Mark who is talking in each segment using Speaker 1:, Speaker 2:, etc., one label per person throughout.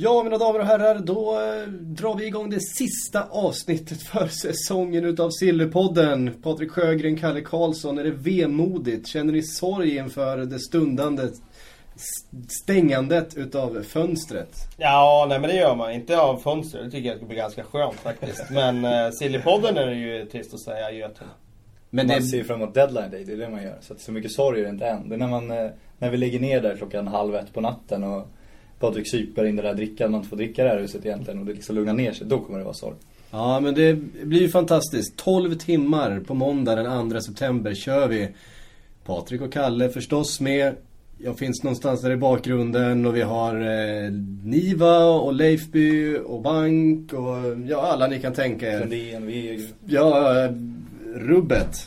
Speaker 1: Ja, mina damer och herrar, då eh, drar vi igång det sista avsnittet för säsongen utav Silverpodden. Patrik Sjögren, Kalle Karlsson, är det vemodigt? Känner ni sorg inför det stundande stängandet utav fönstret?
Speaker 2: Ja, nej men det gör man. Inte av fönstret, det tycker jag ska bli ganska skönt faktiskt. Men eh, Sillypodden är det ju trist att säga adjö till.
Speaker 3: Men man det... ser fram emot deadline day, det är det man gör. Så att så mycket sorg är det inte än. Det är när, man, eh, när vi lägger ner där klockan halv ett på natten och Patrik super in det där drickan man inte får dricka i det här huset egentligen och det liksom lugnar ner sig. Då kommer det vara sorg.
Speaker 1: Ja men det blir ju fantastiskt. 12 timmar på måndag den 2 september kör vi. Patrik och Kalle förstås med. Jag finns någonstans där i bakgrunden och vi har eh, Niva och Leifby och Bank och ja alla ni kan tänka er.
Speaker 3: Sundin, vi
Speaker 1: Ja, rubbet.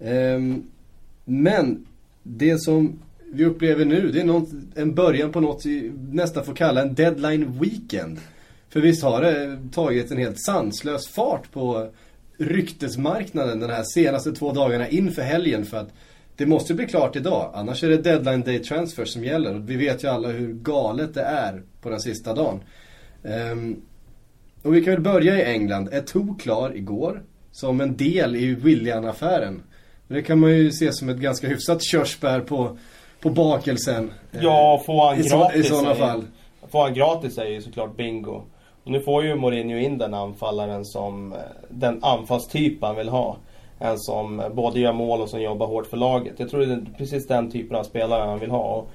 Speaker 1: Um, men det som vi upplever nu, det är någon, en början på något vi nästan får kalla en deadline weekend. För visst har det tagit en helt sanslös fart på ryktesmarknaden de här senaste två dagarna inför helgen för att det måste bli klart idag. Annars är det deadline day transfer som gäller. Och vi vet ju alla hur galet det är på den sista dagen. Um, och vi kan väl börja i England. Eto'o klar igår. Som en del i Willian-affären. Det kan man ju se som ett ganska hyfsat körsbär på, på bakelsen.
Speaker 2: Ja, få han
Speaker 1: I
Speaker 2: gratis.
Speaker 1: I sådana fall.
Speaker 2: Få han gratis är ju såklart bingo. Och nu får ju Mourinho in den anfallaren som den anfallstyp han vill ha. En som både gör mål och som jobbar hårt för laget. Jag tror det är precis den typen av spelare han vill ha. Och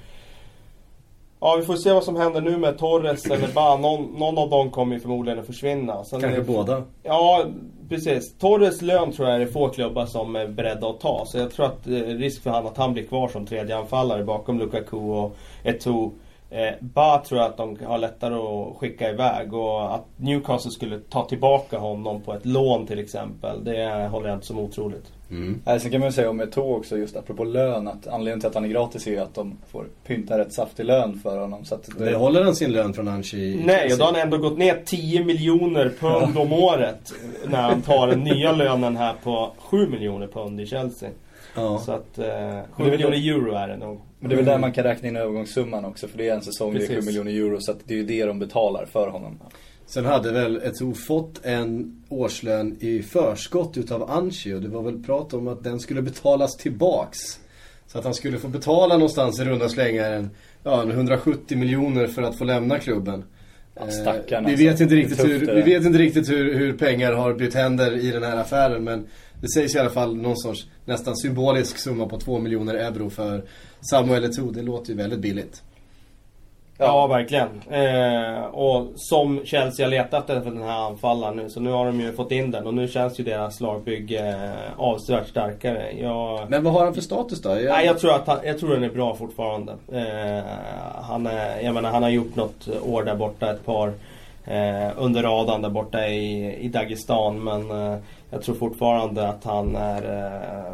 Speaker 2: Ja, vi får se vad som händer nu med Torres eller bara någon, någon av dem kommer ju förmodligen att försvinna.
Speaker 1: Sen Kanske det, båda?
Speaker 2: Ja, precis. Torres lön tror jag är få klubbar som är beredda att ta. Så jag tror att är risk för han att han blir kvar som tredje anfallare bakom Lukaku och Eto'o. Eh, ba tror jag att de har lättare att skicka iväg och att Newcastle skulle ta tillbaka honom på ett lån till exempel. Det håller jag inte som otroligt.
Speaker 3: Mm. Äh, sen kan man ju säga om Eto'o också, just apropå lön, att anledningen till att han är gratis är ju att de får pynta rätt saftig lön för honom. Så att
Speaker 1: det... Håller han sin lön från Anchi?
Speaker 2: Nej, och då har han ändå gått ner 10 miljoner pund om året. När han tar den nya lönen här på 7 miljoner pund i Chelsea. Ja. Så att eh, 7 miljoner euro är det nog.
Speaker 3: Men det är väl där man kan räkna in övergångssumman också. För det är en säsong, Precis. det är 7 miljoner euro. Så att det är ju det de betalar för honom.
Speaker 1: Sen hade väl Eto'o fått en årslön i förskott utav Anchi och det var väl prat om att den skulle betalas tillbaks. Så att han skulle få betala någonstans i runda slängar en, ja, en 170 miljoner för att få lämna klubben.
Speaker 3: Ja, stackarn,
Speaker 1: eh, vi, vet inte riktigt hur, vi vet inte riktigt hur, hur pengar har bytt händer i den här affären men det sägs i alla fall någon sorts nästan symbolisk summa på 2 miljoner euro för Samuel Eto'o. Det låter ju väldigt billigt.
Speaker 2: Ja, ja verkligen. Eh, och som Chelsea har letat efter den här anfallaren nu. Så nu har de ju fått in den och nu känns ju deras lagbygge eh, avsevärt starkare. Jag...
Speaker 1: Men vad har han för status då?
Speaker 2: Jag... Nej, jag tror att han, jag tror den är bra fortfarande. Eh, han, är, jag menar, han har gjort något år där borta, ett par eh, under radarn där borta i, i Dagestan. Men eh, jag tror fortfarande att han är eh,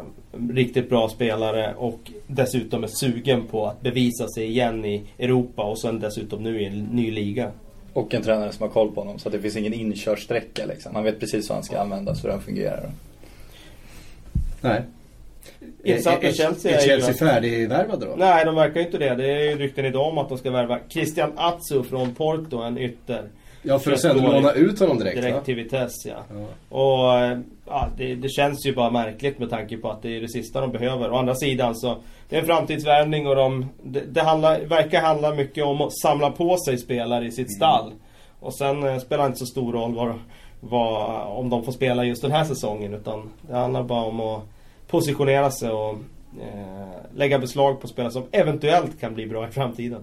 Speaker 2: riktigt bra spelare och dessutom är sugen på att bevisa sig igen i Europa och sen dessutom nu i en ny liga.
Speaker 3: Och en tränare som har koll på honom så att det finns ingen inkörsträcka liksom. Man vet precis hur han ska användas, hur han fungerar.
Speaker 1: Nej.
Speaker 2: Insatt
Speaker 1: är, Chelsea är, är Chelsea färdigvärvade då?
Speaker 2: Nej, de verkar inte det. Det är ju rykten idag om att de ska värva Christian Atsu från Porto, en ytter.
Speaker 1: Ja, för att sen låna ut honom direkt
Speaker 2: Direkt va? till Vitesse, ja. ja. Och ja, det, det, känns ju bara märkligt med tanke på att det är det sista de behöver. Å andra sidan så, det är en framtidsvärvning och de, det, det handlar, verkar handla mycket om att samla på sig spelare i sitt mm. stall. Och sen eh, spelar det inte så stor roll vad, vad, om de får spela just den här säsongen. Utan det handlar bara om att positionera sig och eh, lägga beslag på spelare som eventuellt kan bli bra i framtiden.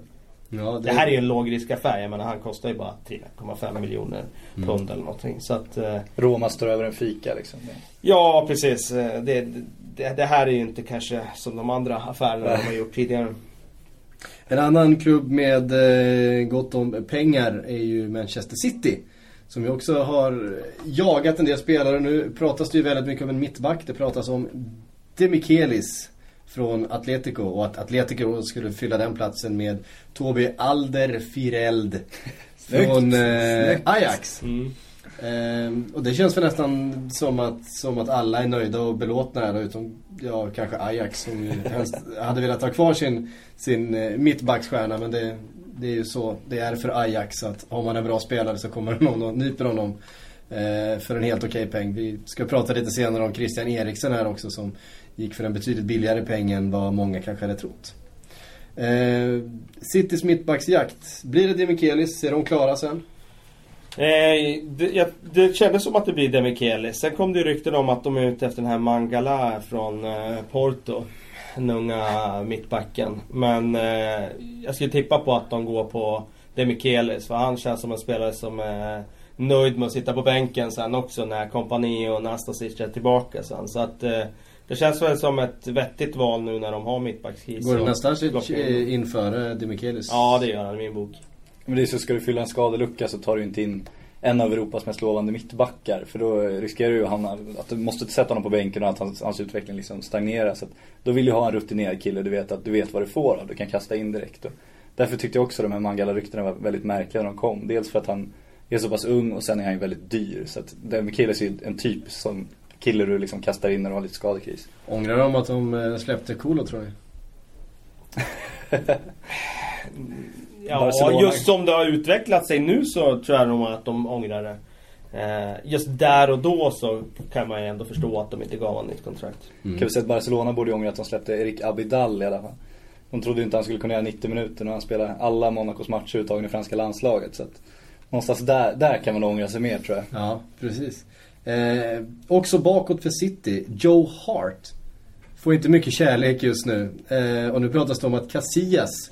Speaker 2: Ja, det... det... här är ju en lågriskaffär. Jag menar han kostar ju bara 3,5 miljoner mm. pund eller någonting. Så att, eh...
Speaker 3: Roma står över en fika liksom.
Speaker 2: Ja precis. Eh, det, det, det, här är ju inte kanske som de andra affärerna de har gjort tidigare.
Speaker 1: En annan klubb med eh, gott om pengar är ju Manchester City. Som ju också har jagat en del spelare. Nu pratas det ju väldigt mycket om en mittback. Det pratas om Demichelis från Atletico och att Atletico skulle fylla den platsen med Tobi Alderfireld från eh, Ajax. Mm. Eh, och det känns för nästan som att, som att alla är nöjda och belåtna här utom ja, kanske Ajax som helst hade velat ha kvar sin, sin eh, mittbacksstjärna men det Det är ju så det är för Ajax att har man en bra spelare så kommer någon och nyper honom eh, för en helt okej peng. Vi ska prata lite senare om Christian Eriksen här också som gick för en betydligt billigare peng än vad många kanske hade trott. Eh, Citys mittbacksjakt. Blir det Demikelis? Är de klara sen?
Speaker 2: Eh, det, jag, det kändes som att det blir Demikelis. Sen kom det rykten om att de är ute efter den här Mangala från eh, Porto. Den unga mittbacken. Men eh, jag skulle tippa på att de går på Demikelis. För han känns som en spelare som är nöjd med att sitta på bänken sen också när Kompani och Nastasic är tillbaka sen. Så att eh, det känns väl som ett vettigt val nu när de har mittbackskris.
Speaker 1: Går Nastasic in före Demichelis?
Speaker 2: Ja, det gör han i min bok.
Speaker 3: Men det är så, ska du fylla en skadelucka så tar du inte in en av Europas mest lovande mittbackar. För då riskerar du ju att du måste sätta honom på bänken och att hans, hans utveckling liksom stagnerar. Så att, då vill du ha en rutinerad kille, du vet att du vet vad du får av. Du kan kasta in direkt. Och därför tyckte jag också de här Mangala-ryktena var väldigt märkliga när de kom. Dels för att han är så pass ung och sen är han ju väldigt dyr. Så att killen är ju en typ som kille du liksom kastar in när du har lite skadekris.
Speaker 1: Ångrar de att de eh, släppte Kolo tror jag?
Speaker 2: Ja, Barcelona. just som det har utvecklat sig nu så tror jag nog att de ångrar det. Eh, just där och då så kan man ju ändå förstå att de inte gav honom nytt kontrakt.
Speaker 3: Mm. Kan vi säga att Barcelona borde ångra att de släppte Erik Abidal i alla fall. De trodde inte han skulle kunna göra 90 minuter när han spelade alla Monacos matcher uttagen i franska landslaget. Så att någonstans där, där kan man ångra sig mer tror jag.
Speaker 1: Ja, precis. Eh, också bakåt för City, Joe Hart. Får inte mycket kärlek just nu. Eh, och nu pratas det om att Casillas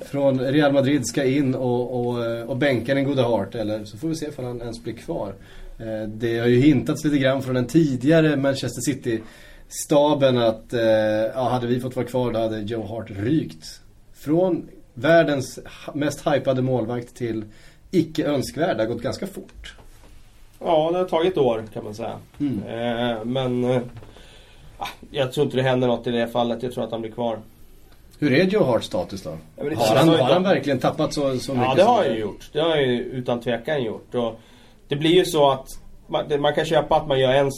Speaker 1: från Real Madrid ska in och, och, och bänka den gode Hart. Eller så får vi se ifall han ens blir kvar. Eh, det har ju hintats lite grann från den tidigare Manchester City-staben att eh, ja, hade vi fått vara kvar då hade Joe Hart rykt. Från världens mest hypade målvakt till icke önskvärda. Det har gått ganska fort.
Speaker 2: Ja, det har tagit år kan man säga. Mm. Eh, men eh, jag tror inte det händer något i det fallet. Jag tror att han blir kvar.
Speaker 1: Hur är Joe Harts status då? har, han, har han verkligen tappat så, så mycket?
Speaker 2: Ja, det har han ju gjort. Det har han ju utan tvekan gjort. Och det blir ju så att man, man, kan köpa att man gör en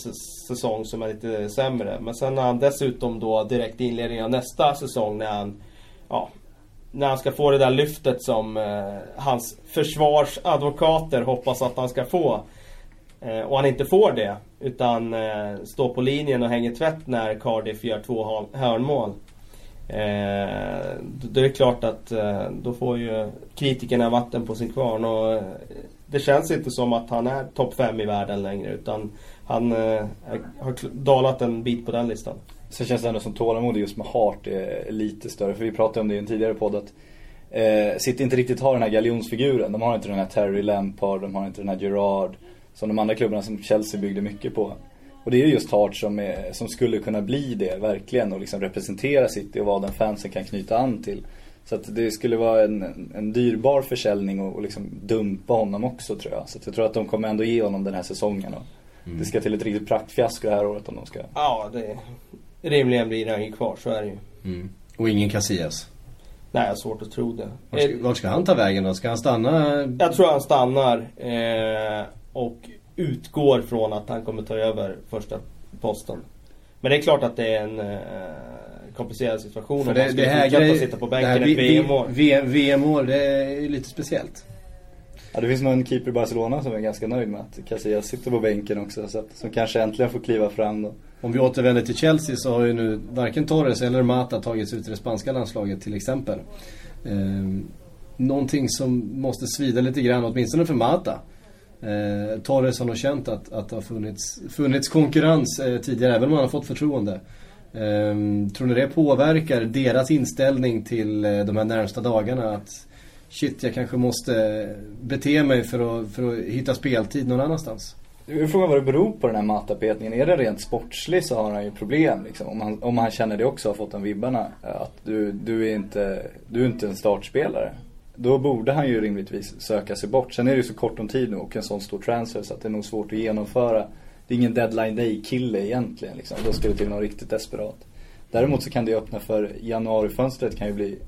Speaker 2: säsong som är lite sämre. Men sen när han dessutom då direkt i inledningen av nästa säsong när han... Ja, när han ska få det där lyftet som eh, hans försvarsadvokater hoppas att han ska få. Eh, och han inte får det. Utan eh, står på linjen och hänger tvätt när Cardiff gör två hörnmål. Eh, då är det klart att då får ju kritikerna vatten på sin kvarn. Och, det känns inte som att han är topp 5 i världen längre. Utan han har dalat en bit på den listan.
Speaker 3: Sen känns det ändå som tålamodet just med Hart är lite större. För vi pratade om det i en tidigare podd att eh, City inte riktigt har den här galjonsfiguren. De har inte den här Terry Lampard, de har inte den här Gerard. Som de andra klubbarna som Chelsea byggde mycket på. Och det är just Hart som, är, som skulle kunna bli det verkligen och liksom representera City och vara den fansen kan knyta an till. Så att det skulle vara en, en dyrbar försäljning och, och liksom dumpa honom också tror jag. Så jag tror att de kommer ändå ge honom den här säsongen. Och mm. Det ska till ett riktigt praktfiasko det här året om de ska...
Speaker 2: Ja, det rimligen blir han ju kvar, så är det ju.
Speaker 1: Mm. Och ingen Casillas?
Speaker 2: Nej, jag har svårt att tro det.
Speaker 1: Vart ska, vart ska han ta vägen då? Ska han stanna?
Speaker 2: Jag tror han stannar. Eh, och utgår från att han kommer ta över första posten. Men det är klart att det är en eh, komplicerad situation
Speaker 1: För om det, man skulle fortsätta grej, sitta på bänken ett VM-år. VM-år, det är lite speciellt.
Speaker 3: Ja, det finns nog en keeper i Barcelona som är ganska nöjd med att Casillas sitter på bänken också. Så att, som kanske äntligen får kliva fram då.
Speaker 1: Om vi återvänder till Chelsea så har ju nu varken Torres eller Mata tagits ut i det spanska landslaget till exempel. Eh, någonting som måste svida lite grann, åtminstone för Mata. Eh, Torres har nog känt att, att det har funnits, funnits konkurrens eh, tidigare, även om han har fått förtroende. Eh, tror ni det påverkar deras inställning till eh, de här närmsta dagarna? Att shit, jag kanske måste eh, bete mig för att, för att hitta speltid någon annanstans?
Speaker 3: Frågan vad det beror på den här matapetningen. Är det rent sportslig så har han ju problem liksom. Om han, om han känner det också har fått de vibbarna. Eh, att du, du, är inte, du är inte en startspelare då borde han ju rimligtvis söka sig bort. Sen är det ju så kort om tid nu och en sån stor transfer så att det är nog svårt att genomföra. Det är ingen deadline day-kille egentligen liksom. Då ska det till någon riktigt desperat. Däremot så kan det öppna för januarifönstret kan ju bli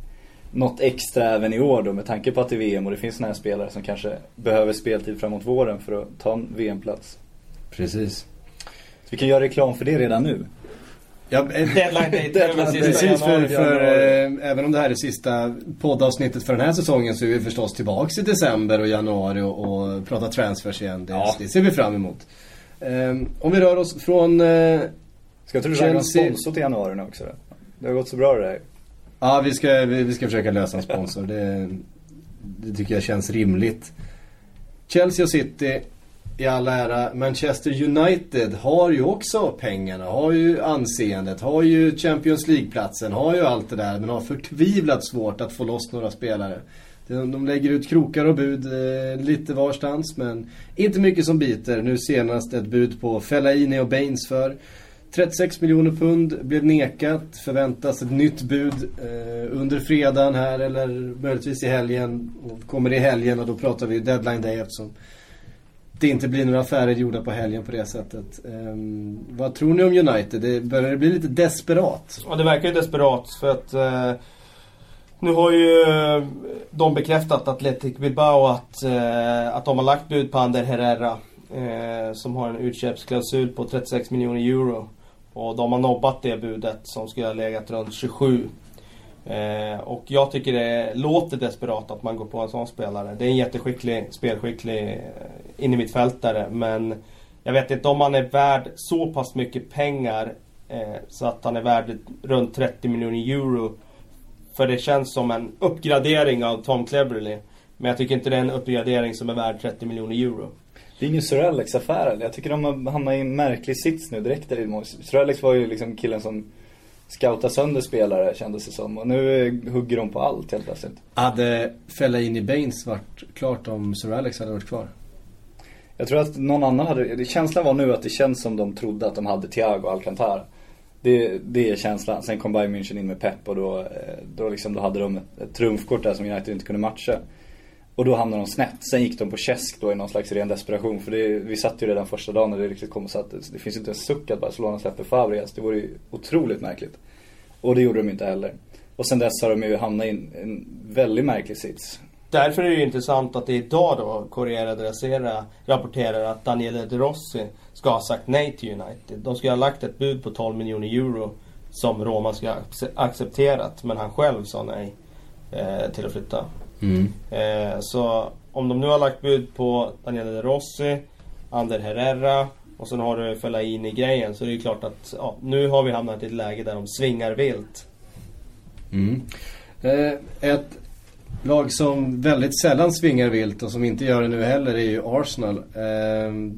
Speaker 3: något extra även i år då med tanke på att det är VM och det finns såna här spelare som kanske behöver speltid framåt våren för att ta en VM-plats.
Speaker 1: Precis.
Speaker 3: Så vi kan göra reklam för det redan nu.
Speaker 1: Ja,
Speaker 2: Deadline date sista
Speaker 1: Precis, för, för eh, även om det här är sista poddavsnittet för den här säsongen så är vi förstås tillbaks i december och januari och, och pratar transfers igen. Det,
Speaker 3: Ja.
Speaker 1: det ser vi fram emot. Eh, om vi rör oss från... Eh,
Speaker 3: Ska jag tro du raggar en
Speaker 1: Chelsea-
Speaker 3: sponsor till januari nu också? då? Det har gått så bra det där.
Speaker 1: ja, vi ska, vi, vi ska försöka lösa en sponsor. Det, det tycker jag känns rimligt. Chelsea och City i all ära. Manchester United har ju också pengarna, har ju anseendet, har ju Champions League-platsen, har ju allt det där. Men har förtvivlat svårt att få loss några spelare. De, lägger ut krokar och bud eh, lite varstans men inte mycket som biter. Nu senast ett bud på Fellaini och Baines för 36 miljoner pund blev nekat. Förväntas ett nytt bud eh, under fredagen här eller möjligtvis i helgen. Och kommer det i helgen och då pratar vi deadline day eftersom det inte blir några affärer gjorda på helgen på det sättet. Um, vad tror ni om United? Det börjar det bli lite desperat?
Speaker 2: Ja, det verkar ju desperat för att uh, nu har ju eh, de bekräftat, Athletic Bilbao, att, uh, att de har lagt bud på Ander Herrera. Uh, som har en utköpsklausul på 36 miljoner euro. Och de har nobbat det budet som skulle ha legat runt 27. Eh, och jag tycker det låter desperat att man går på en sån spelare. Det är en jätteskicklig, spelskicklig eh, innermittfältare men jag vet inte om han är värd så pass mycket pengar eh, så att han är värd runt 30 miljoner euro. För det känns som en uppgradering av Tom Cleverley. Men jag tycker inte det är en uppgradering som är värd 30 miljoner euro.
Speaker 3: Det är ingen Sir Alex-affär eller? Jag tycker de har hamnat i en märklig sits nu direkt där i. Sir Alex var ju liksom killen som scoutade sönder spelare kändes det som. Och nu hugger de på allt helt plötsligt.
Speaker 1: Hade Fellaini Baines varit klart om Sir Alex hade varit kvar?
Speaker 3: Jag tror att någon annan hade, det- känslan var nu att det känns som de trodde att de hade Thiago Alcantara. Det, det är känslan. Sen kom Bayern München in med Pep och då, eh, då, liksom, då hade de ett, ett trumfkort där som United inte kunde matcha. Och då hamnade de snett. Sen gick de på käsk då i någon slags ren desperation. För det, vi satt ju redan första dagen när det riktigt kom och satt. Det finns ju inte en suck att Barcelona släpper Fabregas. Det vore ju otroligt märkligt. Och det gjorde de inte heller. Och sen dess har de ju hamnat i en, en väldigt märklig sits.
Speaker 2: Därför är det ju intressant att det idag då Corriere della Sera rapporterar att Daniele De Rossi ska ha sagt nej till United. De ska ha lagt ett bud på 12 miljoner euro som Roma ska ha accepterat. Men han själv sa nej eh, till att flytta. Eh, så om de nu har lagt bud på Daniele De Rossi, Ander Herrera och sen har du Fellaini-grejen så det är ju klart att ja, nu har vi hamnat i ett läge där de svingar vilt.
Speaker 1: Mm. Eh, ett lag som väldigt sällan svingar vilt och som inte gör det nu heller är ju Arsenal. Eh,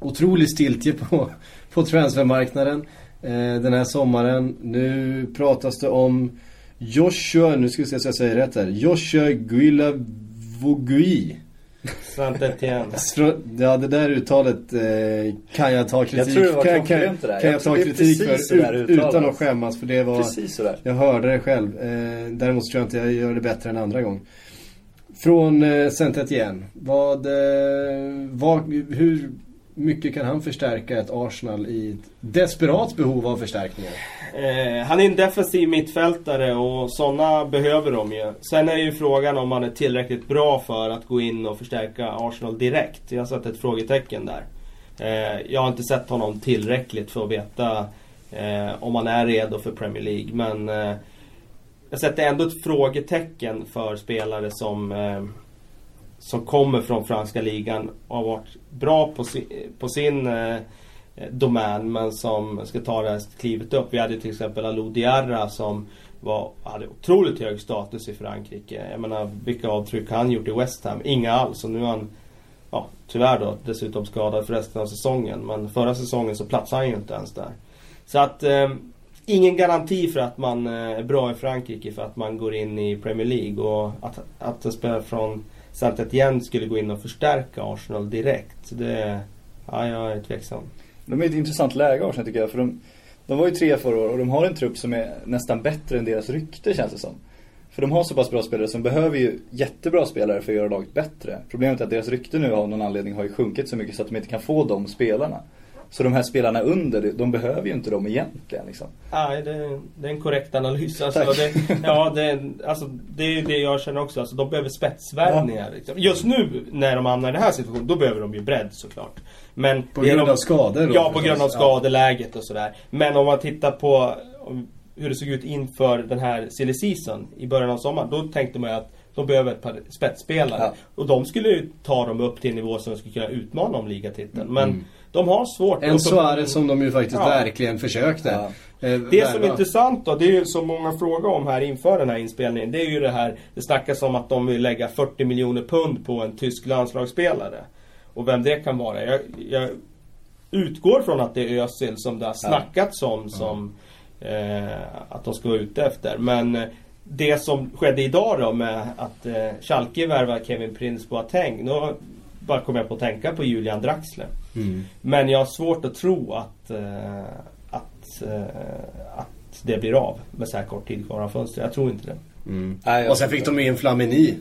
Speaker 1: otrolig stiltje på, på transfermarknaden eh, den här sommaren. Nu pratas det om Joshua, nu ska vi se så jag säger rätt här. Joshua Guilavogui.
Speaker 2: Etienne.
Speaker 1: Ja det där uttalet eh, kan jag ta kritik,
Speaker 3: Jag det var
Speaker 1: kan, kan,
Speaker 3: där.
Speaker 1: kan jag
Speaker 3: Jag
Speaker 1: ta kritik för
Speaker 3: så
Speaker 1: ut, utan att skämmas för det var
Speaker 3: Precis sådär.
Speaker 1: jag hörde det själv. Eh, däremot tror jag inte jag gör det bättre än andra gång. Från eh, Saint Etienne. Vad, eh, vad, hur mycket kan han förstärka ett Arsenal i ett desperat behov av förstärkningar?
Speaker 2: Eh, han är en defensiv mittfältare och sådana behöver de ju. Sen är ju frågan om han är tillräckligt bra för att gå in och förstärka Arsenal direkt. Jag har satt ett frågetecken där. Eh, jag har inte sett honom tillräckligt för att veta eh, om han är redo för Premier League. Men eh, jag sätter ändå ett frågetecken för spelare som eh, som kommer från franska ligan och har varit bra på, si, på sin eh, domän men som ska ta det här klivet upp. Vi hade till exempel Alou Diarra som var, hade otroligt hög status i Frankrike. Jag menar vilka avtryck han gjort i West Ham? Inga alls. Och nu är han ja, tyvärr då dessutom skadad för resten av säsongen. Men förra säsongen så platsade han ju inte ens där. Så att eh, ingen garanti för att man eh, är bra i Frankrike för att man går in i Premier League. Och att, att en spelare från Saint Etienne skulle gå in och förstärka Arsenal direkt. Det, ja, jag är tveksam.
Speaker 3: De är i ett intressant läge Arsenal tycker jag. För de, de var ju tre förra året och de har en trupp som är nästan bättre än deras rykte känns det som. För de har så pass bra spelare som behöver ju jättebra spelare för att göra laget bättre. Problemet är att deras rykte nu av någon anledning har ju sjunkit så mycket så att de inte kan få de spelarna. Så de här spelarna under, de behöver ju inte dem egentligen liksom.
Speaker 2: Nej, det, det är en korrekt analys. Alltså, det, ja, det, alltså, det är det jag känner också. Alltså, de behöver spetsvärvningar. Liksom. Just nu när de hamnar i den här situationen, då behöver de ju bredd såklart. Men
Speaker 1: på grund
Speaker 2: de,
Speaker 1: av skador? Då,
Speaker 2: ja, på grund av skadeläget och sådär. Men om man tittar på hur det såg ut inför den här silly season i början av sommaren. Då tänkte man ju att de behöver ett par spetsspelare. Ja. Och de skulle ju ta dem upp till en nivå som skulle kunna utmana om ligatiteln. Men mm. De har svårt.
Speaker 1: En Suarez som de ju faktiskt ja. verkligen försökte. Ja.
Speaker 2: Eh, det som är intressant då, det är ju som många frågar om här inför den här inspelningen. Det är ju det här, det snackas om att de vill lägga 40 miljoner pund på en tysk landslagsspelare. Och vem det kan vara. Jag, jag utgår från att det är Özil som det har snackats om som eh, att de ska vara ute efter. Men eh, det som skedde idag då med att eh, Schalke värvar Kevin Prince Boateng. Nu bara kommer jag på att tänka på Julian Draxler. Mm. Men jag har svårt att tro att, eh, att, eh, att det blir av med så här kort tid kvar av fönstret. Jag tror inte det.
Speaker 1: Mm. Nej, och sen fick de in Flamini.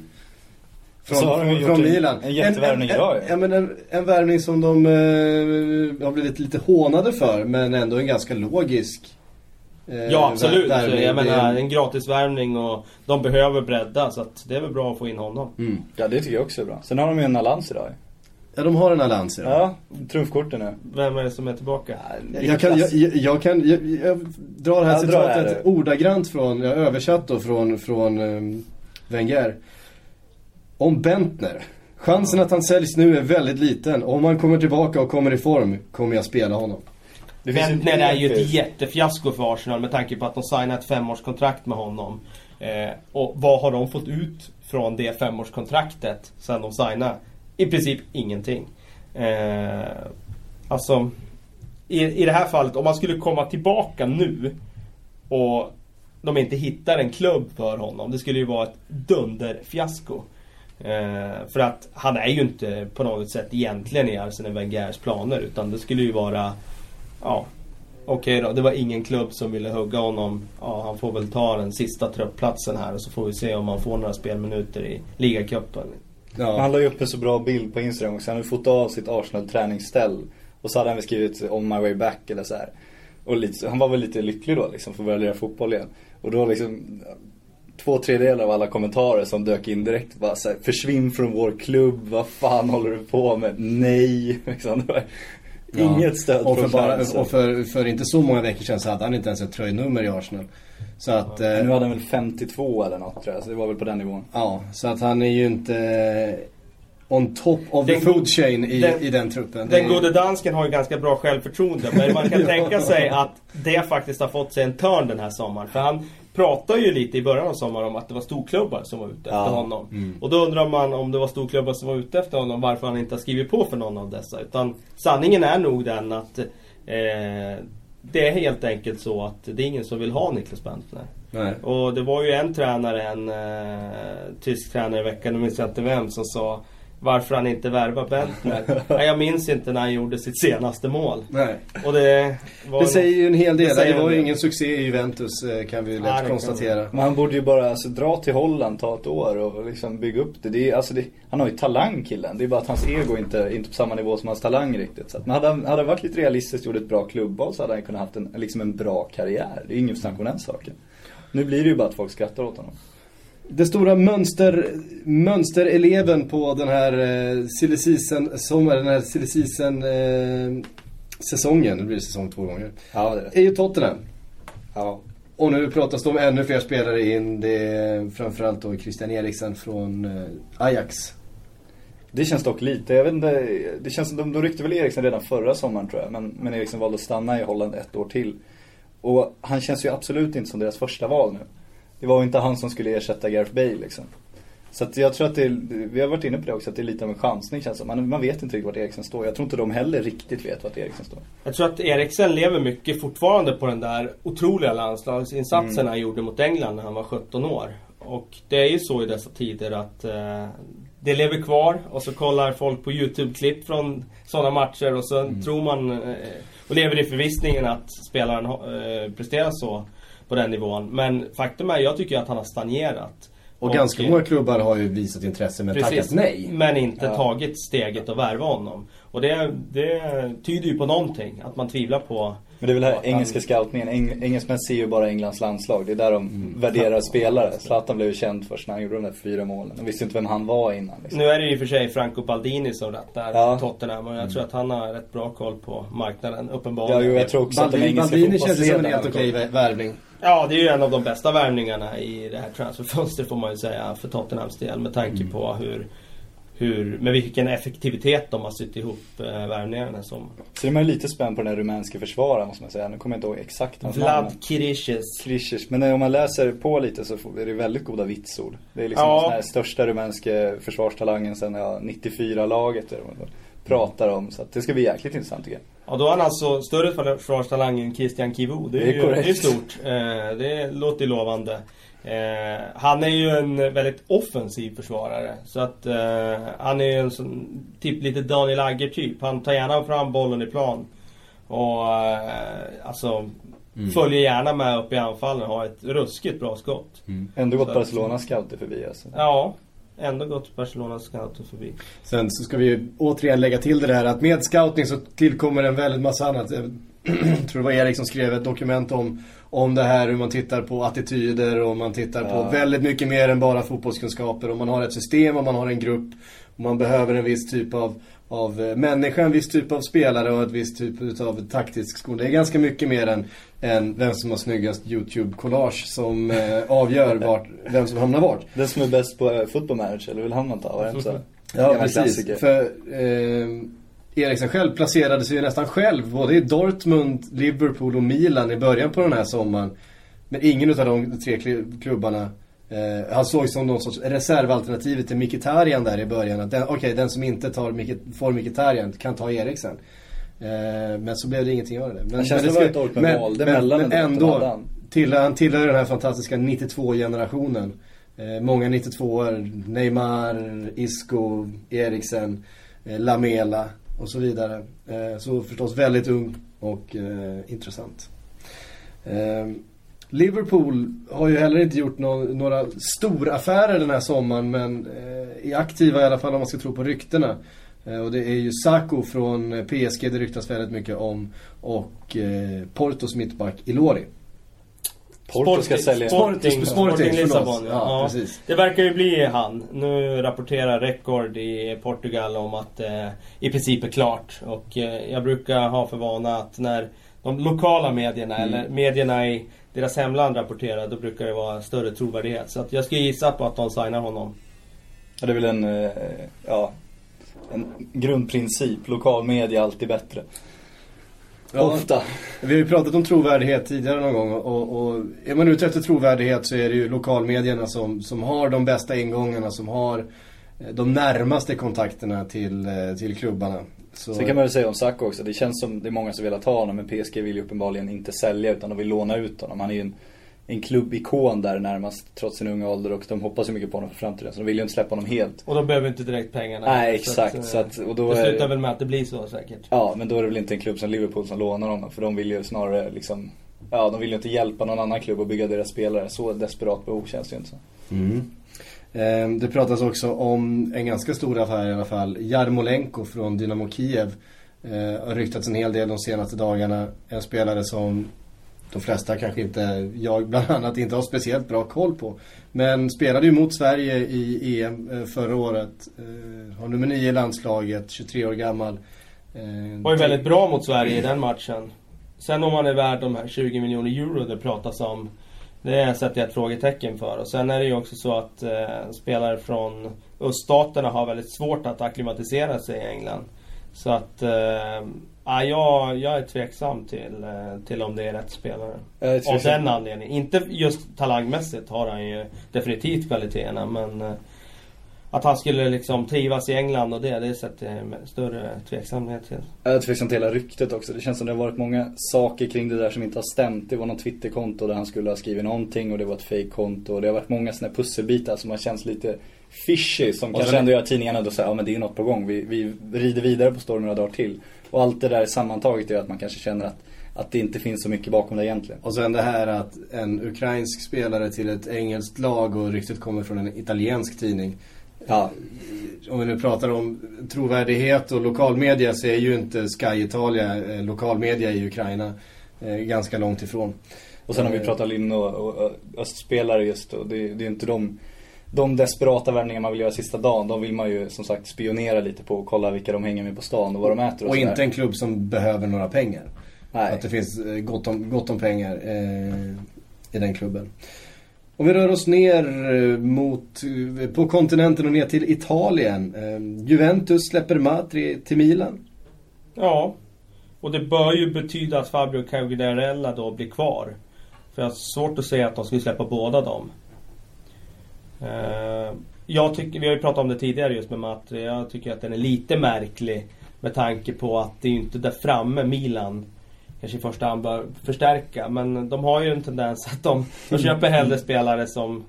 Speaker 1: Från, från, från Milan.
Speaker 3: En jättevärvning idag
Speaker 1: ja. men en, en värvning som de eh, har blivit lite hånade för men ändå en ganska logisk
Speaker 2: Eh, ja absolut. Värvning, jag menar en gratisvärvning och de behöver bredda så att det är väl bra att få in honom.
Speaker 3: Mm. Ja det tycker jag också är bra. Sen har de ju en Alans idag.
Speaker 1: Ja de har en
Speaker 3: idag. Ja, trumfkorten nu.
Speaker 2: Vem är det som är tillbaka?
Speaker 1: Ja, jag, kan, jag, jag, kan, jag, jag drar det här citatet ordagrant från, jag översatt då från, från um, Wenger. Om Bentner. Chansen att han säljs nu är väldigt liten. Om han kommer tillbaka och kommer i form kommer jag spela honom.
Speaker 2: Bentner är ju ett jättefiasko för Arsenal med tanke på att de signat ett femårskontrakt med honom. Eh, och vad har de fått ut från det femårskontraktet sen de signade? I princip ingenting. Eh, alltså, i, i det här fallet, om man skulle komma tillbaka nu och de inte hittar en klubb för honom. Det skulle ju vara ett dunderfiasko. Eh, för att han är ju inte på något sätt egentligen i Arsene Wengers planer utan det skulle ju vara ja, okej okay då. Det var ingen klubb som ville hugga honom. Ja, han får väl ta den sista tröttplatsen här och så får vi se om han får några spelminuter i ligacupen.
Speaker 3: Ja. Han la ju upp en så bra bild på Instagram också. Han hade fotat av sitt Arsenal träningsställ. Och så hade han skrivit on my way back eller så här. Och lite, han var väl lite lycklig då liksom för att börja lira fotboll igen. Och då liksom två tredjedelar av alla kommentarer som dök in direkt bara så här, försvinn från vår klubb, vad fan håller du på med? Nej! Liksom, Inget stöd
Speaker 1: och för, bara, och för, för inte så många veckor sedan så hade han inte ens ett tröjnummer i Arsenal. Så att,
Speaker 3: ja. eh, nu hade han väl 52 eller något tror jag, så det var väl på den nivån.
Speaker 1: Ja, så att han är ju inte on top of den the food chain i den, i den truppen.
Speaker 2: Den gode dansken har ju ganska bra självförtroende. Men man kan ja. tänka sig att det faktiskt har fått sig en törn den här sommaren. För han pratade ju lite i början av sommaren om att det var storklubbar som var ute efter ja. honom. Mm. Och då undrar man om det var storklubbar som var ute efter honom varför han inte har skrivit på för någon av dessa. Utan sanningen är nog den att eh, det är helt enkelt så att det är ingen som vill ha Niklas Bentner. Nej. Och det var ju en tränare, en eh, tysk tränare i veckan, nu minns jag inte vem, som sa varför han inte värvar Bentner. Nej, jag minns inte när han gjorde sitt senaste mål.
Speaker 1: Nej.
Speaker 2: Och det,
Speaker 1: det säger ju en hel del. Det, det var ju ingen succé i Juventus eh, kan vi lätt Nej, konstatera.
Speaker 3: Men han borde ju bara alltså, dra till Holland, ta ett år och liksom bygga upp det. det, är, alltså, det han har ju talang killen. Det är bara att hans ego inte inte på samma nivå som hans talang riktigt. Så att, men hade han hade varit lite realistisk och gjort ett bra klubbval så hade han kunnat haft en, liksom en bra karriär. Det är ingen snack om den saken. Nu blir det ju bara att folk skrattar åt honom.
Speaker 1: Det stora mönster, mönstereleven på den här eh, silly season, sommar, den här season eh, säsongen, nu blir det säsong två gånger.
Speaker 3: Ja, det är,
Speaker 1: är ju Tottenham.
Speaker 3: Ja.
Speaker 1: Och nu pratas det om ännu fler spelare in. Det är framförallt då Christian Eriksen från eh, Ajax.
Speaker 3: Det känns dock lite, jag vet inte, det känns som de, de ryckte väl Eriksen redan förra sommaren tror jag. Men, men Eriksen valde att stanna i Holland ett år till. Och han känns ju absolut inte som deras första val nu. Det var ju inte han som skulle ersätta Gareth Bale liksom. Så att jag tror att det är, vi har varit inne på det också, att det är lite av en chansning känns som. Man, man vet inte riktigt vart Eriksen står. Jag tror inte de heller riktigt vet vart Eriksen står.
Speaker 2: Jag tror att Eriksen lever mycket fortfarande på den där otroliga landslagsinsatsen mm. han gjorde mot England när han var 17 år. Och det är ju så i dessa tider att eh, det lever kvar och så kollar folk på YouTube-klipp från sådana matcher och så mm. tror man eh, och lever i förvissningen att spelaren eh, presterar så på den nivån. Men faktum är, jag tycker att han har stagnerat.
Speaker 1: Och, och ganska många klubbar har ju visat intresse men precis, tackat nej.
Speaker 2: Men inte ja. tagit steget att värva honom. Och Och det, det tyder ju på någonting, att man tvivlar på
Speaker 3: men det är väl här engelska scoutningen. Eng, engelsmän ser ju bara Englands landslag. Det är där de mm. värderar spelare. Zlatan blev ju känd först när han gjorde de där fyra målen. De visste inte vem han var innan.
Speaker 2: Liksom. Nu är det ju för sig Franco Baldini som rattar ja. Tottenham. Och jag mm. tror att han har rätt bra koll på marknaden, uppenbarligen.
Speaker 3: Ja, jo, jag tror också
Speaker 1: Baldini, att de engelska Baldini känns som en helt okej värvning.
Speaker 2: Ja, det är ju en av de bästa värvningarna i det här transferfönstret får man ju säga för Tottenhams del. Med tanke mm. på hur hur, med vilken effektivitet de har sytt ihop eh, värvningarna som.
Speaker 3: Så är man lite spänd på den här rumänska försvararen måste man säga. Nu kommer jag inte ihåg exakt
Speaker 2: hans Vlad namn. Kriches.
Speaker 3: Kriches. Men om man läser på lite så är det väldigt goda vitsord. Det är liksom ja. den här största rumänska försvarstalangen sedan ja, 94-laget pratar om. Så det ska bli jäkligt intressant tycker jag.
Speaker 2: Ja, då har han alltså större försvarstalang än Christian Kivu. Det är, det är, ju, det är stort. Eh, det låter lovande. Eh, han är ju en väldigt offensiv försvarare. Så att eh, han är ju en sån, typ lite Daniel Agger typ. Han tar gärna fram bollen i plan. Och eh, alltså mm. följer gärna med upp i anfallen och har ett ruskigt bra skott.
Speaker 3: Mm. Ändå gått Barcelona scouter förbi alltså.
Speaker 2: Ja. Ändå gått Barcelona scouter förbi.
Speaker 1: Sen så ska vi återigen lägga till det där att med scouting så tillkommer en väldigt massa annat. Jag tror det var Erik som skrev ett dokument om om det här hur man tittar på attityder och man tittar ja. på väldigt mycket mer än bara fotbollskunskaper. Om man har ett system, om man har en grupp, om man behöver en viss typ av, av eh, människa, en viss typ av spelare och ett visst typ av taktisk skola. Det är ganska mycket mer än, än vem som har snyggast YouTube-collage som eh, avgör vart, vem som hamnar vart.
Speaker 3: Den som är bäst på eh, football manager, eller vill han inte så?
Speaker 1: Ja, precis. Klassiker. För eh, Eriksen själv placerade sig ju nästan själv både i Dortmund, Liverpool och Milan i början på den här sommaren. Men ingen av de tre klubbarna eh, han såg som någon sorts reservalternativet till Mkhitaryan där i början. Okej, okay, den som inte tar, får Mkhitaryan kan ta Eriksen. Eh, men så blev det ingenting av det. Men,
Speaker 3: det känns men, det, men, mål. Det
Speaker 1: men, men ändå, tillhör, han tillhör den här fantastiska 92-generationen. Eh, många 92-or, Neymar, Isco, Eriksen, eh, Lamela och så vidare. Eh, så förstås väldigt ung och eh, intressant. Eh, Liverpool har ju heller inte gjort no några storaffärer den här sommaren men eh, är aktiva i alla fall om man ska tro på ryktena. Eh, och det är ju Sako från eh, PSG det ryktas väldigt mycket om och eh, Portos mittback Ilori.
Speaker 3: Porto ska sälja
Speaker 2: Sporting, Sporting, Sporting Lissabon. Ja, ja, precis. Det verkar ju bli han. Nu rapporterar Record i Portugal om att eh, i princip är klart. Och eh, jag brukar ha för vana att när de lokala medierna mm. eller medierna i deras hemland rapporterar, då brukar det vara större trovärdighet. Så att jag skulle gissa på att de signar honom.
Speaker 3: Ja, det är väl en, eh, ja, en grundprincip. Lokal media är alltid bättre.
Speaker 1: Ja, Ofta. Vi har ju pratat om trovärdighet tidigare någon gång och, och är man ute efter trovärdighet så är det ju lokalmedierna som, som har de bästa ingångarna, som har eh, de närmaste kontakterna till, eh, till klubbarna.
Speaker 3: Så... så kan man väl säga om Sacco också. Det känns som det är många som vill ha honom men PSG vill ju uppenbarligen inte sälja utan de vill låna ut honom. Han är ju en en klubbikon där närmast trots sin unga ålder och de hoppas ju mycket på honom för framtiden. Så de vill ju inte släppa honom helt.
Speaker 2: Och de behöver inte direkt pengarna.
Speaker 3: Nej exakt. Så att, så att,
Speaker 2: och då det slutar är... väl med att det blir så säkert.
Speaker 3: Ja men då är det väl inte en klubb som Liverpool som lånar honom. För de vill ju snarare liksom Ja de vill ju inte hjälpa någon annan klubb att bygga deras spelare. Så desperat behov känns det ju inte så.
Speaker 1: Mm. Eh, det pratas också om en ganska stor affär i alla fall. Jarmolenko från Dynamo Kiev. Eh, har ryktats en hel del de senaste dagarna. En spelare som de flesta kanske inte, jag bland annat, inte har speciellt bra koll på. Men spelade ju mot Sverige i EM eh, förra året. Eh, har nummer 9 i landslaget, 23 år gammal.
Speaker 2: Eh, Var ju väldigt bra mot Sverige i den matchen. Sen om man är värd de här 20 miljoner euro det pratas om. Det sätter jag ett frågetecken för. Och sen är det ju också så att eh, spelare från öststaterna har väldigt svårt att acklimatisera sig i England. Så att eh, Ja, jag, jag är tveksam till, eh, till om det är rätt spelare. Av den anledningen. Inte just talangmässigt har han ju definitivt kvaliteterna men eh, att han skulle liksom trivas i England och det, det sätter jag större tveksamhet till.
Speaker 3: Jag är tveksam till hela ryktet också. Det känns som det har varit många saker kring det där som inte har stämt. Det var något Twitterkonto där han skulle ha skrivit någonting och det var ett fake-konto. Och det har varit många sådana pusselbitar som har känts lite fishy. Som och kanske ändå gör tidningarna då säger ja men det är något på gång. Vi, vi rider vidare på stormen några dagar till. Och allt det där sammantaget gör att man kanske känner att, att det inte finns så mycket bakom det egentligen.
Speaker 1: Och sen det här att en ukrainsk spelare till ett engelskt lag och ryktet kommer från en italiensk tidning. Ja. Om vi nu pratar om trovärdighet och lokalmedia så är ju inte Sky Italia eh, lokalmedia i Ukraina eh, ganska långt ifrån.
Speaker 3: Och sen har vi pratat Linn och, och, och östspelare just och det, det är inte de de desperata värvningar man vill göra sista dagen, de vill man ju som sagt spionera lite på och kolla vilka de hänger med på stan och vad de äter
Speaker 1: och, och inte en klubb som behöver några pengar.
Speaker 3: Nej.
Speaker 1: Att det finns eh, gott om, gott om pengar eh, i den klubben. Om vi rör oss ner eh, mot, eh, på kontinenten och ner till Italien. Eh, Juventus släpper Matri till Milan.
Speaker 2: Ja, och det bör ju betyda att Fabio Caugarella då blir kvar. För jag har svårt att säga att de skulle släppa båda dem. Eh, jag tycker, vi har ju pratat om det tidigare just med Matri. Jag tycker att den är lite märklig. Med tanke på att det är inte där framme Milan kanske i första hand bör förstärka. Men de har ju en tendens att de, de köper hellre spelare som,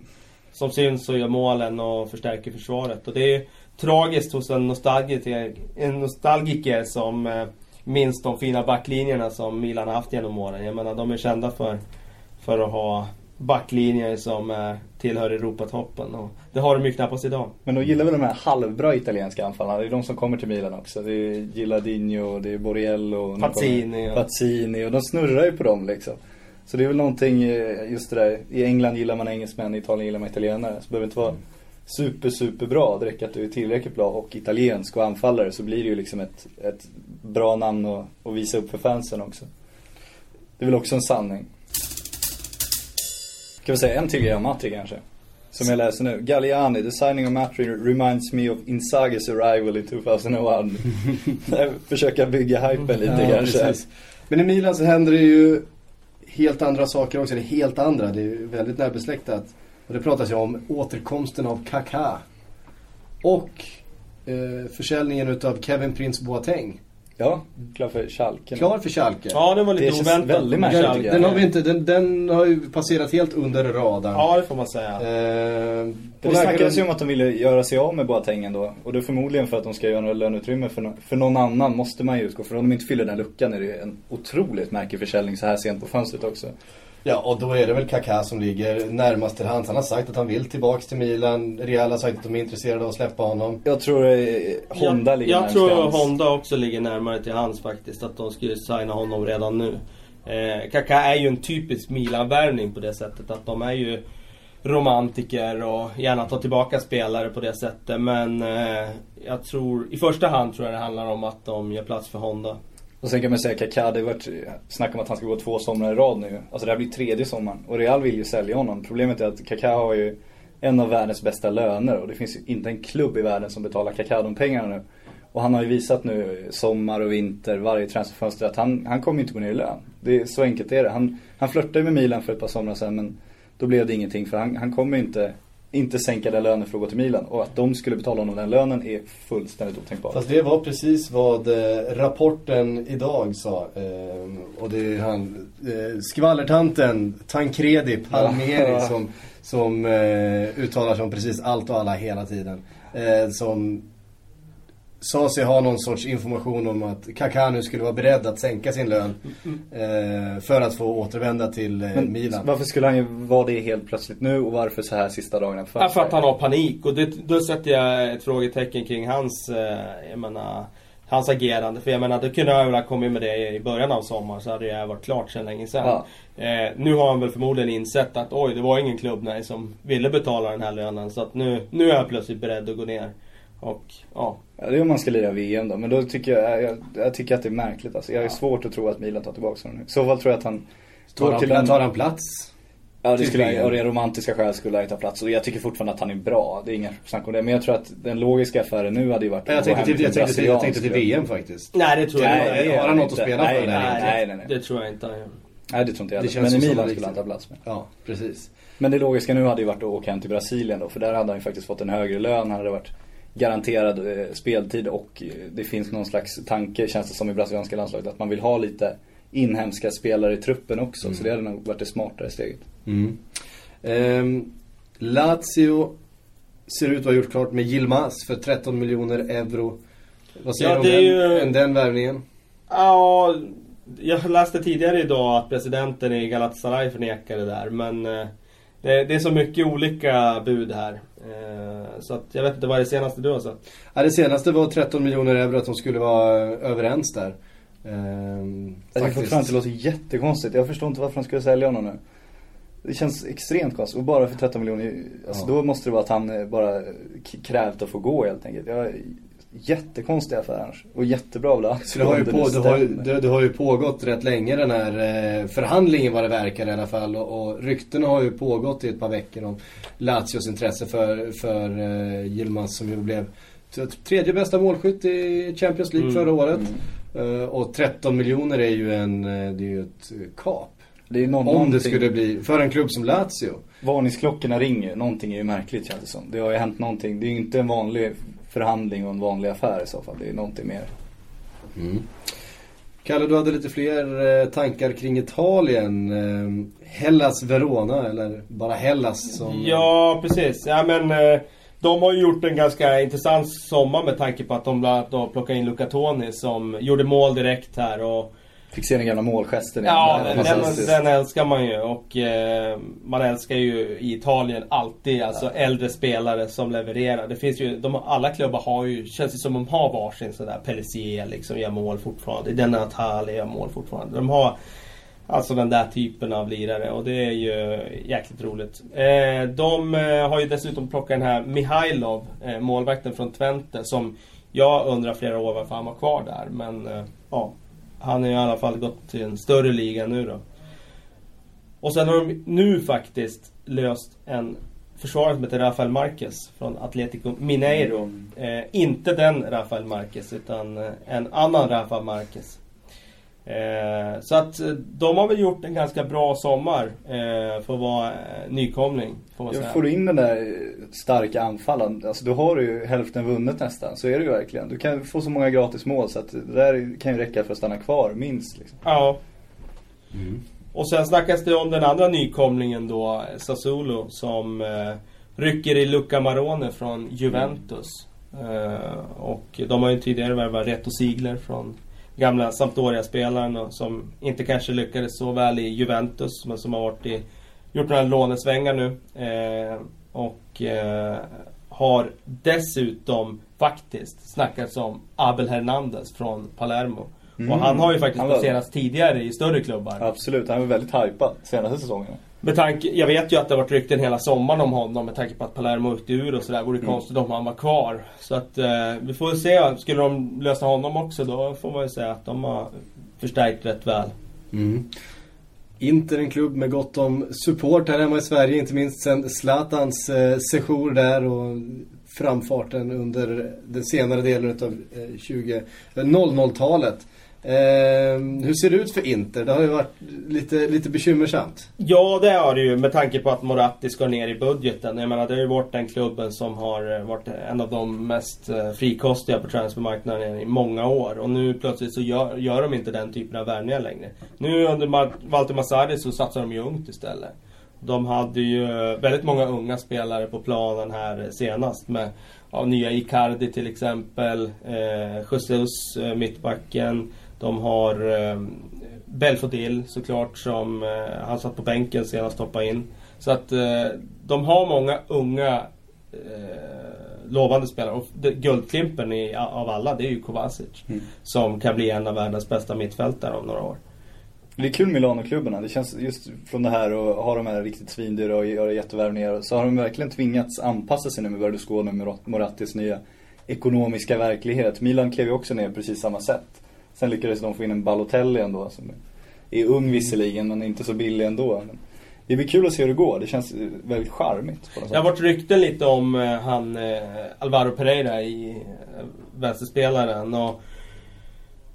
Speaker 2: som syns och gör målen och förstärker försvaret. Och det är tragiskt hos en nostalgiker, en nostalgiker som eh, minns de fina backlinjerna som Milan har haft genom åren. Jag menar de är kända för, för att ha backlinjer som eh, tillhör Europatoppen. Och det har de ju knappast idag.
Speaker 3: Men de gillar väl de här halvbra italienska anfallarna. Det är de som kommer till Milan också. Det är Gilardino, det är Borriello.
Speaker 2: Pazzini.
Speaker 3: Och Pazzini och de snurrar ju på dem liksom. Så det är väl någonting, eh, just det där. I England gillar man engelsmän, i Italien gillar man italienare. Så behöver inte vara super, super bra. Det räcker att du är tillräckligt bra och italiensk och anfallare så blir det ju liksom ett, ett bra namn att, att visa upp för fansen också. Det är väl också en sanning. Ska vi säga en till grej om Matri kanske? Som jag läser nu. Galliani, the signing of Matri reminds me of Inzaghi's arrival in 2001. Försöka bygga hypen lite ja, kanske. Precis.
Speaker 1: Men i Milan så händer det ju helt andra saker också. Det är helt andra. Det är ju väldigt närbesläktat. Och det pratas ju om återkomsten av Kaká. Och eh, försäljningen utav Kevin Prince Boateng.
Speaker 3: Ja, klar för Schalke.
Speaker 1: Klar för Schalke.
Speaker 2: Ja, det var lite det oväntat.
Speaker 3: väldigt märkligt.
Speaker 1: Den, har vi inte, den, den har ju passerat helt under radarn.
Speaker 2: Ja, det får man säga.
Speaker 1: Eh,
Speaker 3: det snackades ju om att de ville göra sig av med Boateng ändå. Och det är förmodligen för att de ska göra några löneutrymme för, no för någon annan måste man ju utgå. För om de inte fyller den luckan är det en otroligt märklig försäljning så här sent på fönstret också.
Speaker 1: Ja, och då är det väl Kaká som ligger närmast till hands. Han har sagt att han vill tillbaks till Milan. Real har sagt att de är intresserade av att släppa honom.
Speaker 3: Jag tror eh, Honda
Speaker 2: jag,
Speaker 3: ligger
Speaker 2: Jag tror hands. Honda också ligger närmare till hands faktiskt. Att de skulle signa honom redan nu. Eh, Kaká är ju en typisk Milan-värvning på det sättet att de är ju romantiker och gärna tar tillbaka spelare på det sättet. Men eh, jag tror, i första hand tror jag det handlar om att de gör plats för Honda.
Speaker 3: Och sen kan man säga Kaká, det har varit snack om att han ska gå två somrar i rad nu. Alltså det här blir tredje sommaren. Och Real vill ju sälja honom. Problemet är att Kaká har ju en av världens bästa löner. Och det finns ju inte en klubb i världen som betalar Kaká de pengarna nu. Och han har ju visat nu sommar och vinter, varje transferfönster att han, han kommer inte gå ner i lön. Det är, så enkelt är det. Han, han flörtade med Milan för ett par somrar sedan men då blev det ingenting för han, han kommer inte inte sänka den lönen för att gå till Milan. Och att de skulle betala honom den lönen är fullständigt otänkbart.
Speaker 1: Fast det var precis vad eh, rapporten idag sa. Eh, och det är han, eh, skvallertanten Tancredi Palmieri ja. som, som uttalar sig om precis allt och alla hela tiden. Som sa sig ha någon sorts information om att Kaká nu skulle vara beredd att sänka sin lön eh, för att få återvända till eh, Men Milan.
Speaker 3: Varför skulle han ju vara det helt plötsligt nu och varför så här sista dagarna?
Speaker 2: För, ja, för att han har panik och det, då sätter jag ett frågetecken kring hans, eh, jag menar, hans agerande. För jag menar, det kunde han väl ha kommit med det i början av sommaren så hade det varit klart sedan länge sedan. Ja. Eh, nu har han väl förmodligen insett att oj, det var ingen klubb nej, som ville betala den här lönen. Så att nu, nu är jag plötsligt beredd att gå ner. Och ja.
Speaker 3: ja. Det är om man ska lira VM då. Men då tycker jag, jag, jag tycker att det är märkligt alltså. Jag har ja. svårt att tro att Milan tar tillbaka honom. I så fall tror jag att han...
Speaker 1: Tar han, till en... tar han plats?
Speaker 3: Ja, det skulle, av romantiska skäl skulle han ta plats. Och jag tycker fortfarande att han är bra. Det är inga snack om det. Men jag tror att den logiska affären nu hade ju varit
Speaker 1: jag tänkte, till, jag, tänkte till, jag tänkte till VM faktiskt.
Speaker 2: Nej, det tror jag
Speaker 1: nej, inte. Har han något att spela
Speaker 2: nej,
Speaker 1: för
Speaker 2: nej, där nej, nej, nej, Det tror jag inte han
Speaker 3: gör. Nej, det tror inte jag det Men i Milan skulle han ta plats med.
Speaker 1: Ja, precis.
Speaker 3: Men det logiska nu hade ju varit att åka hem till Brasilien då. För där hade han ju faktiskt fått en högre lön. Han hade varit garanterad eh, speltid och eh, det finns någon slags tanke, känns det som i brasilianska landslaget, att man vill ha lite inhemska spelare i truppen också. Mm. Så det hade nog varit det smartare steget.
Speaker 1: Mm. Um, Lazio ser ut att ha gjort klart med Yilmaz för 13 miljoner euro. Vad säger ja, du om den, ju... den värvningen?
Speaker 2: Ja, jag läste tidigare idag att presidenten i Galatasaray förnekade det där men eh, det, det, är så mycket olika bud här. Eh, så att jag vet inte, vad är det senaste du har sett?
Speaker 1: Ja, det senaste var 13 miljoner euro att de skulle vara överens där.
Speaker 3: Ehm, jag tycker fortfarande det låter jättekonstigt. Jag förstår inte varför de skulle sälja honom nu. Det känns extremt konstigt. Och bara för 13 miljoner, alltså ja. då måste det vara att han eh, bara krävt att få gå helt enkelt. Jag, jättekonstig affär annars. Och jättebra av
Speaker 1: det har, ju på, det, har ju, det, det, har ju pågått rätt länge den här eh, förhandlingen vad det verkar i alla fall. Och, och ryktena har ju pågått i ett par veckor om Lazios intresse för, för eh, Yilmaz som ju blev tredje bästa målskytt i Champions League mm. förra året. Mm. Uh, och 13 miljoner är ju en, eh, det är ju ett kap. Det är någon, Om det skulle bli, för en klubb som Lazio.
Speaker 3: Varningsklockorna ringer, någonting är ju märkligt känns det som. Det har ju hänt någonting, det är ju inte en vanlig förhandling och en vanlig affär i så fall. Det är någonting mer.
Speaker 1: Mm. Kalle, du hade lite fler eh, tankar kring Italien. Eh, Hellas Verona, eller bara Hellas som...
Speaker 2: Ja, precis. Ja, men eh, de har ju gjort en ganska intressant sommar med tanke på att de bland annat plockade in Luca Toni som gjorde mål direkt här och
Speaker 3: Fick se den gamla målgesten.
Speaker 2: Ja, den, den, den, älskar man ju. Och eh, man älskar ju i Italien alltid alltså ja. äldre spelare som levererar. Det finns ju, de, alla klubbar har ju, känns det som de har varsin sådär Pellissier liksom gör mål fortfarande. Den Natale gör mål fortfarande. De har Alltså den där typen av lirare och det är ju jäkligt roligt. Eh, de eh, har ju dessutom plockat den här Mihailov, eh, målvakten från Twente som jag undrar flera år varför han var kvar där. Men eh, ja, han är i alla fall gått till en större liga nu då. Och sen har de nu faktiskt löst en försvarare som heter Rafael Marquez från Atletico Mineiro. Mm. Eh, inte den Rafael Marquez utan eh, en annan Rafael Marquez. Eh, så att eh, de har väl gjort en ganska bra sommar eh, för att vara eh, nykomling.
Speaker 3: Får, säga. får du in den där starka anfallen, alltså då har du ju hälften vunnet nästan. Så är det ju verkligen. Du kan få så många gratis mål så att det där kan ju räcka för att stanna kvar minst. Liksom.
Speaker 2: Ja. Mm. Och sen snackas det om den andra nykomlingen då, Sassuolo, som eh, rycker i Luca Marone från Juventus. Mm. och de har ju tidigare värvat Reto Sigler från gamla Sampdoria-spelaren som inte kanske lyckades så väl i Juventus men som har varit i, gjort några lånesvängar nu. Eh, och eh, har dessutom faktiskt snackats om Abel Hernandez från Palermo. Mm. Och han har ju faktiskt placerats tidigare i större klubbar.
Speaker 3: Absolut, han var väldigt hypad senaste säsongen.
Speaker 2: Med tanke, jag vet ju att det har varit rykten hela sommaren om honom med tanke på att Palermo åkte ur och sådär. Vore mm. konstigt om han var kvar. Så att eh, vi får se. Skulle de lösa honom också då får man ju säga att de har förstärkt rätt väl.
Speaker 1: Mm. Inter en klubb med gott om support här hemma i Sverige. Inte minst sen Zlatans eh, sejour där och framfarten under den senare delen av eh, 00-talet. Eh, hur ser det ut för Inter? Det har ju varit lite, lite bekymmersamt.
Speaker 2: Ja, det har det ju med tanke på att Moratti ska ner i budgeten. Jag menar, det har ju varit den klubben som har eh, varit en av de mest eh, frikostiga på transfermarknaden i många år. Och nu plötsligt så gör, gör de inte den typen av värvningar längre. Nu under Walter Massari så satsar de ju ungt istället. De hade ju väldigt många unga spelare på planen här senast med av nya Icardi till exempel, eh, Jesus, eh, mittbacken. De har eh, Belfodil såklart som eh, han satt på bänken senast hoppade in. Så att eh, de har många unga eh, lovande spelare. Och det, guldklimpen i, av alla det är ju Kovacic. Mm. Som kan bli en av världens bästa mittfältare om några år.
Speaker 3: Det är kul Milano-klubbarna. Det känns just från det här och ha de här riktigt svindyra och göra jättevärvningar. Så har de verkligen tvingats anpassa sig nu med Berlusconi med Morattis nya ekonomiska verklighet. Milan klev ju också ner på precis samma sätt. Sen lyckades de få in en Balotelli ändå som är ung visserligen men inte så billig ändå. Men det blir kul att se hur det går. Det känns väldigt charmigt.
Speaker 2: det har varit rykten lite om eh, han eh, Alvaro Pereira i eh, vänsterspelaren. Och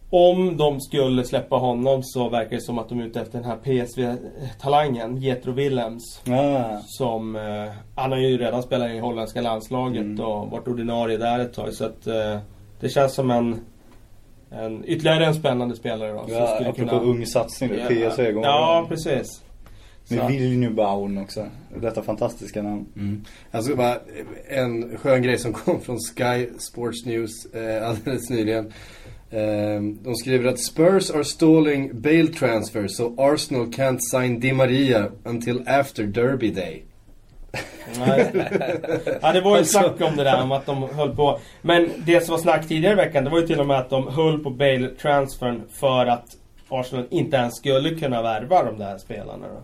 Speaker 2: om de skulle släppa honom så verkar det som att de är ute efter den här PSV-talangen, Jetro Willems. Ah. Som, eh, han har ju redan spelat i holländska landslaget mm. och varit ordinarie där ett tag. Så att eh, det känns som en en, ytterligare en spännande spelare då.
Speaker 3: Ja, som skulle apropå kunna... ung satsning nu, PSV
Speaker 2: gånger. Ja, precis.
Speaker 3: Med Vilnubaun också. Detta fantastiska namn.
Speaker 1: Mm. Alltså bara en skön grej som kom från Sky Sports News eh, alldeles nyligen. Eh, de skriver att Spurs are stalling bail transfer so Arsenal can't sign Di Maria until after Derby Day.
Speaker 2: Nej. Ja, det var ju snack om det där om att de höll på. Men det som var snack tidigare i veckan, det var ju till och med att de höll på Bale-transfern för att Arsenal inte ens skulle kunna värva de där spelarna. Då.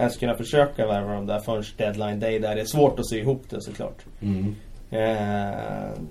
Speaker 2: Ens kunna försöka värva dem där förrän deadline day där det är svårt att sy ihop det såklart.
Speaker 1: Mm.
Speaker 2: Eh,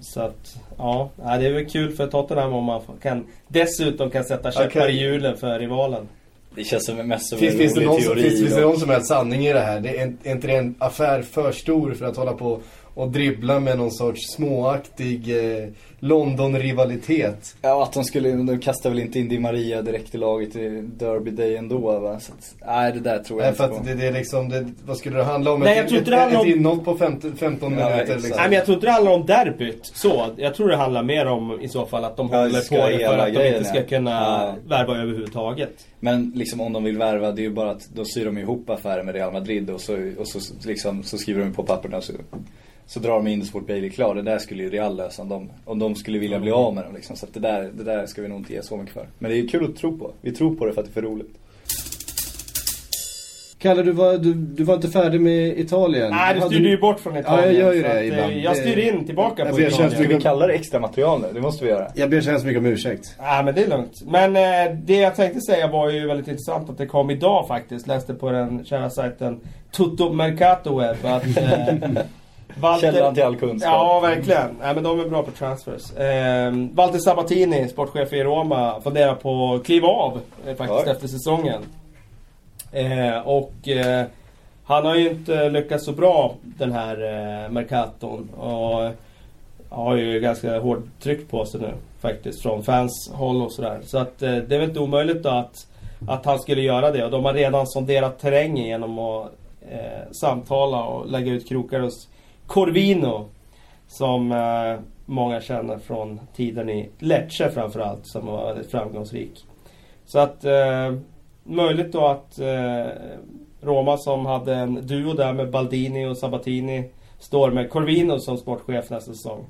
Speaker 2: så att, ja. Det är väl kul för Tottenham om man kan dessutom kan sätta käppar
Speaker 1: Okej.
Speaker 2: i hjulen för rivalen.
Speaker 3: Det känns som mest som
Speaker 1: Finns,
Speaker 3: en
Speaker 1: finns, det
Speaker 3: rolig
Speaker 1: någon, som-
Speaker 3: teori.
Speaker 1: finns, finns det någon som helst sanning i det här? Det är, är inte det en affär för stor för att hålla på och dribbla med någon sorts småaktig eh, London-rivalitet?
Speaker 3: Ja, att de skulle, de kastar väl inte in Di Maria direkt i laget i Derby Day ändå va? Så att, nej, det där tror jag
Speaker 1: Nej,
Speaker 3: inte
Speaker 1: för
Speaker 3: på.
Speaker 1: att det, det är liksom, det, vad skulle det handla om?
Speaker 2: Nej,
Speaker 1: ett,
Speaker 2: jag tror inte
Speaker 1: ett,
Speaker 2: det handlar
Speaker 1: ett
Speaker 2: om-
Speaker 1: inhopp på 15, 15
Speaker 3: Ja,
Speaker 1: minuter liksom.
Speaker 2: Nej men jag tror inte det handlar om derbyt så. Jag tror det handlar mer om i så fall att de
Speaker 3: Ja,
Speaker 2: håller på det för att de inte ska kunna
Speaker 3: Ja.
Speaker 2: värva överhuvudtaget.
Speaker 3: Men liksom om de vill värva, det är ju bara att då syr de ihop affären med Real Madrid och så, och så, liksom, så skriver de på papperna och så, så drar de in Sport Bailey klar. Det där skulle ju Real lösa om de, om de skulle vilja bli av med dem liksom. Så att det där, det där ska vi nog inte ge så mycket för. Men det är kul att tro på. Vi tror på det för att det är för roligt.
Speaker 1: Kalle, du var, du, du var inte färdig med Italien?
Speaker 2: Nej, du styrde ju bort från Italien.
Speaker 1: Ja, jag gör ju
Speaker 2: så
Speaker 1: det
Speaker 2: att, eh,
Speaker 1: ibland.
Speaker 2: Jag
Speaker 1: Det-
Speaker 2: styr in tillbaka
Speaker 1: Jag
Speaker 2: på
Speaker 1: så
Speaker 2: Italien.
Speaker 3: Ska vi kalla det extra material nu? Det måste vi göra.
Speaker 1: Jag ber så hemskt mycket om ursäkt.
Speaker 2: Nej men det är lugnt. Men eh, det jag tänkte säga var ju väldigt intressant att det kom idag faktiskt. Läste på den kära sajten Tutto Mercato Web att... Eh,
Speaker 3: Källan till all kunskap.
Speaker 2: Ja, verkligen. Nej, men de är bra på transfers. Eh, Walter Sabatini, sportchef i Roma, funderar på att kliva av eh, faktiskt
Speaker 3: Oj.
Speaker 2: efter säsongen. Eh, och eh, han har ju inte lyckats så bra den här eh, Mercaton. Och har ju ganska hårt tryck på sig nu faktiskt från fans håll och sådär. Så att eh, det är väl inte omöjligt då att, att han skulle göra det. Och de har redan sonderat terrängen genom att eh, samtala och lägga ut krokar hos Corvino. Som eh, många känner från tiden i Lecce framförallt som var väldigt framgångsrik. Så att eh, möjligt då att eh, Roma som hade en duo där med Baldini och Sabatini står med Corvino som sportchef nästa säsong.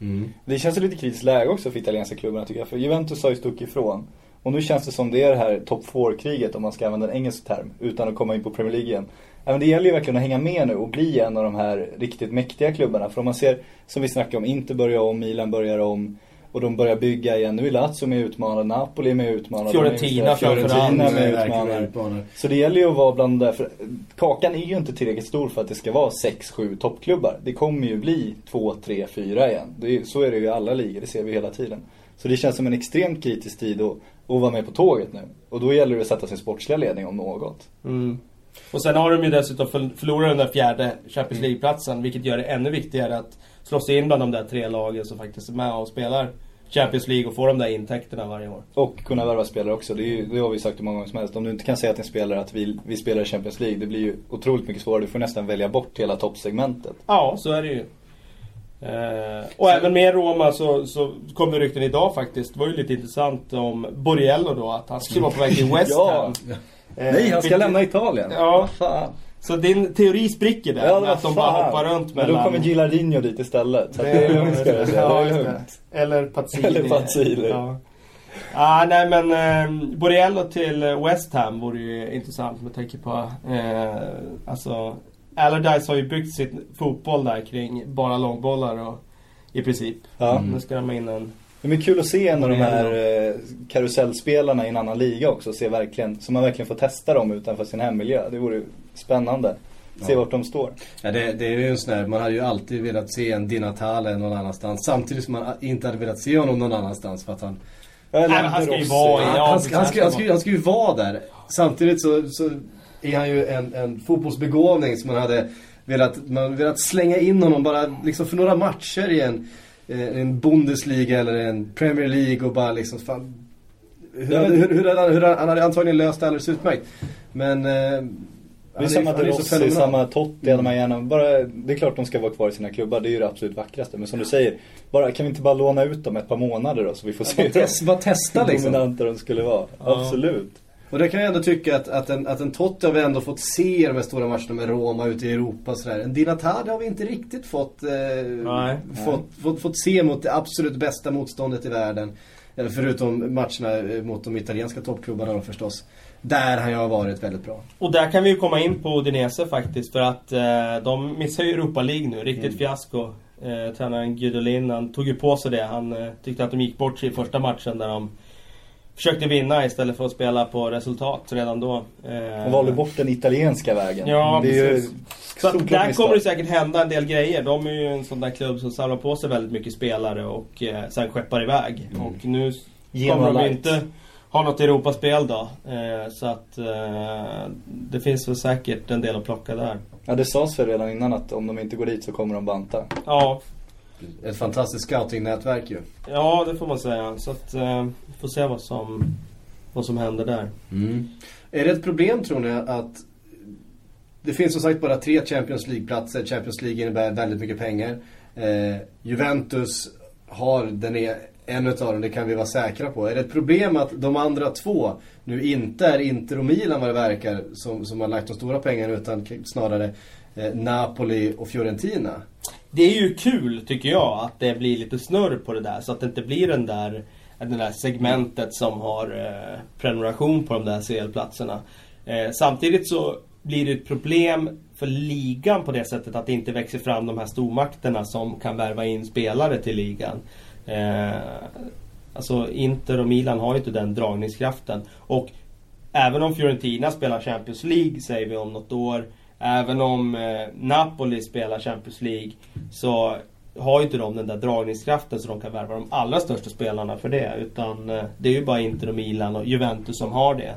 Speaker 1: Mm.
Speaker 3: Det känns lite kritiskt läge också för italienska klubbarna tycker jag. För Juventus har ju stuckit ifrån. Och nu känns det som det är det här top 4-kriget om man ska använda en engelsk term. Utan att komma in på Premier League igen. Men det gäller ju verkligen att hänga med nu och bli en av de här riktigt mäktiga klubbarna. För om man ser, som vi snackade om, Inter börjar om, Milan börjar om. Och de börjar bygga igen. Nu är Lazio med utmanare, Napoli är med utmanare.
Speaker 2: Fiorentina framförallt.
Speaker 3: Med utmanare. Så det gäller ju att vara bland där, för kakan är ju inte tillräckligt stor för att det ska vara 6-7 toppklubbar. Det kommer ju bli 2, 3, 4 igen. Det är, så är det ju i alla ligor, det ser vi hela tiden. Så det känns som en extremt kritisk tid att, att vara med på tåget nu. Och då gäller det att sätta sin sportsliga ledning om något.
Speaker 2: Mm. Och sen har de ju dessutom förl- förlorat den där fjärde Champions League-platsen. Vilket gör det ännu viktigare att slå sig in bland de där tre lagen som faktiskt är med och spelar Champions League och får de där intäkterna varje år.
Speaker 3: Och kunna värva spelare också. Det, är ju, det har vi sagt hur många gånger som helst. Om du inte kan säga till en spelare att vi, vi spelar i Champions League, det blir ju otroligt mycket svårare. Du får nästan välja bort hela toppsegmentet.
Speaker 2: Ja, så är det ju. Eh, och även med Roma så, så kom det rykten idag faktiskt. Det var ju lite intressant om Borriello då, att han skulle vara på väg till West
Speaker 3: Ja.
Speaker 2: Ham. Eh,
Speaker 3: Nej, han ska
Speaker 2: vilket-
Speaker 3: lämna Italien.
Speaker 2: Ja.
Speaker 3: Fan.
Speaker 2: Så din teori spricker där,
Speaker 3: Ja,
Speaker 2: att de bara hoppar runt
Speaker 3: Men
Speaker 2: mellan...
Speaker 3: då kommer Gilardino dit istället. Så det är lugnt ska jag säga.
Speaker 2: Ja,
Speaker 3: Det
Speaker 2: det. Eller Pazzini.
Speaker 3: Eller Pazzini.
Speaker 2: Ja. Ah, nej men eh, Borriello till West Ham vore ju intressant med tanke på eh, alltså Allardyce har ju byggt sitt fotboll där kring bara långbollar och i princip.
Speaker 3: Ja.
Speaker 2: Nu ska de in en
Speaker 3: Det är kul att se en av de här eh, karusellspelarna i en annan liga också. Se verkligen, så man verkligen får testa dem utanför sin hemmiljö. Det vore spännande. Se
Speaker 1: Ja.
Speaker 3: vart de står.
Speaker 1: Ja, det, det är ju en sån här, man hade ju alltid velat se en Di Natale någon annanstans. Samtidigt som man inte hade velat se honom någon annanstans för att han...
Speaker 2: Nej, han ska ju vara i-
Speaker 1: han, han, ska, han, ska, han, ska,
Speaker 2: han
Speaker 1: han ska ju vara där. Samtidigt så, så är han ju en, en fotbollsbegåvning som man hade velat, man velat slänga in honom bara liksom för några matcher i en, eh, en Bundesliga eller en Premier League och bara liksom fan, hur,
Speaker 3: Ja, men-
Speaker 1: hur, hur, hade han, hur, han hade antagligen löst det alldeles utmärkt. Men... Eh,
Speaker 3: Det är samma
Speaker 1: han
Speaker 3: De
Speaker 1: så
Speaker 3: Rossi,
Speaker 1: fenomenal.
Speaker 3: samma Totti hade man gärna, bara, det är klart de ska vara kvar i sina klubbar, det är ju det absolut vackraste. Men som du säger, bara, kan vi inte bara låna ut dem ett par månader då så vi får se
Speaker 1: Bara test- bara testa
Speaker 3: hur
Speaker 1: liksom.
Speaker 3: dominanta de skulle vara.
Speaker 2: Ja.
Speaker 3: Absolut.
Speaker 1: Och det kan jag ändå tycka att, att en, att en Totti har vi ändå fått se i de här stora matcherna med Roma ute i Europa och sådär. En Di Natale har vi inte riktigt fått, eh,
Speaker 2: Nej.
Speaker 1: fått, fått, fått se mot det absolut bästa motståndet i världen. Förutom matcherna eh, mot de italienska toppklubbarna då förstås. där han ju har varit väldigt bra.
Speaker 2: Och där kan vi ju komma in på Udinese faktiskt för att eh, de missar ju Europa League nu. Riktigt mm. fiasko. Eh, tränaren Gudolin, han tog ju på sig det. Han eh, tyckte att de gick bort sig i första matchen där de försökte vinna istället för att spela på resultat redan då.
Speaker 3: Eh, de valde bort den italienska vägen.
Speaker 2: Ja, det är precis. Så att där kommer det säkert hända en del grejer. De är ju en sån där klubb som samlar på sig väldigt mycket spelare och eh, sen skeppar iväg. Mm. Och nu kommer de inte ha något Europaspel då. Eh, så att eh, det finns väl säkert en del att plocka där.
Speaker 3: Ja, det sades väl redan innan att om de inte går dit så kommer de banta.
Speaker 2: Ja.
Speaker 1: Ett fantastiskt scouting-nätverk ju.
Speaker 2: Ja, det får man säga. Så att eh, vi får se vad som, vad som händer där.
Speaker 1: Mm. Är det ett problem tror ni att det finns som sagt bara tre Champions League-platser. Champions League innebär väldigt mycket pengar. Eh, Juventus har den är en utav dem, det kan vi vara säkra på. Är det ett problem att de andra två nu inte är Inter och Milan vad det verkar som, som har lagt de stora pengarna utan snarare eh, Napoli och Fiorentina?
Speaker 2: Det är ju kul tycker jag att det blir lite snurr på det där så att det inte blir den där, det där segmentet som har eh, prenumeration på de där CL-platserna. Eh, samtidigt så blir det ett problem för ligan på det sättet att det inte växer fram de här stormakterna som kan värva in spelare till ligan. Eh, alltså Inter och Milan har ju inte den dragningskraften. Och även om Fiorentina spelar Champions League säger vi om något år. Även om eh, Napoli spelar Champions League så har ju inte de den där dragningskraften så de kan värva de allra största spelarna för det. Utan eh, det är ju bara Inter och Milan och Juventus som har det.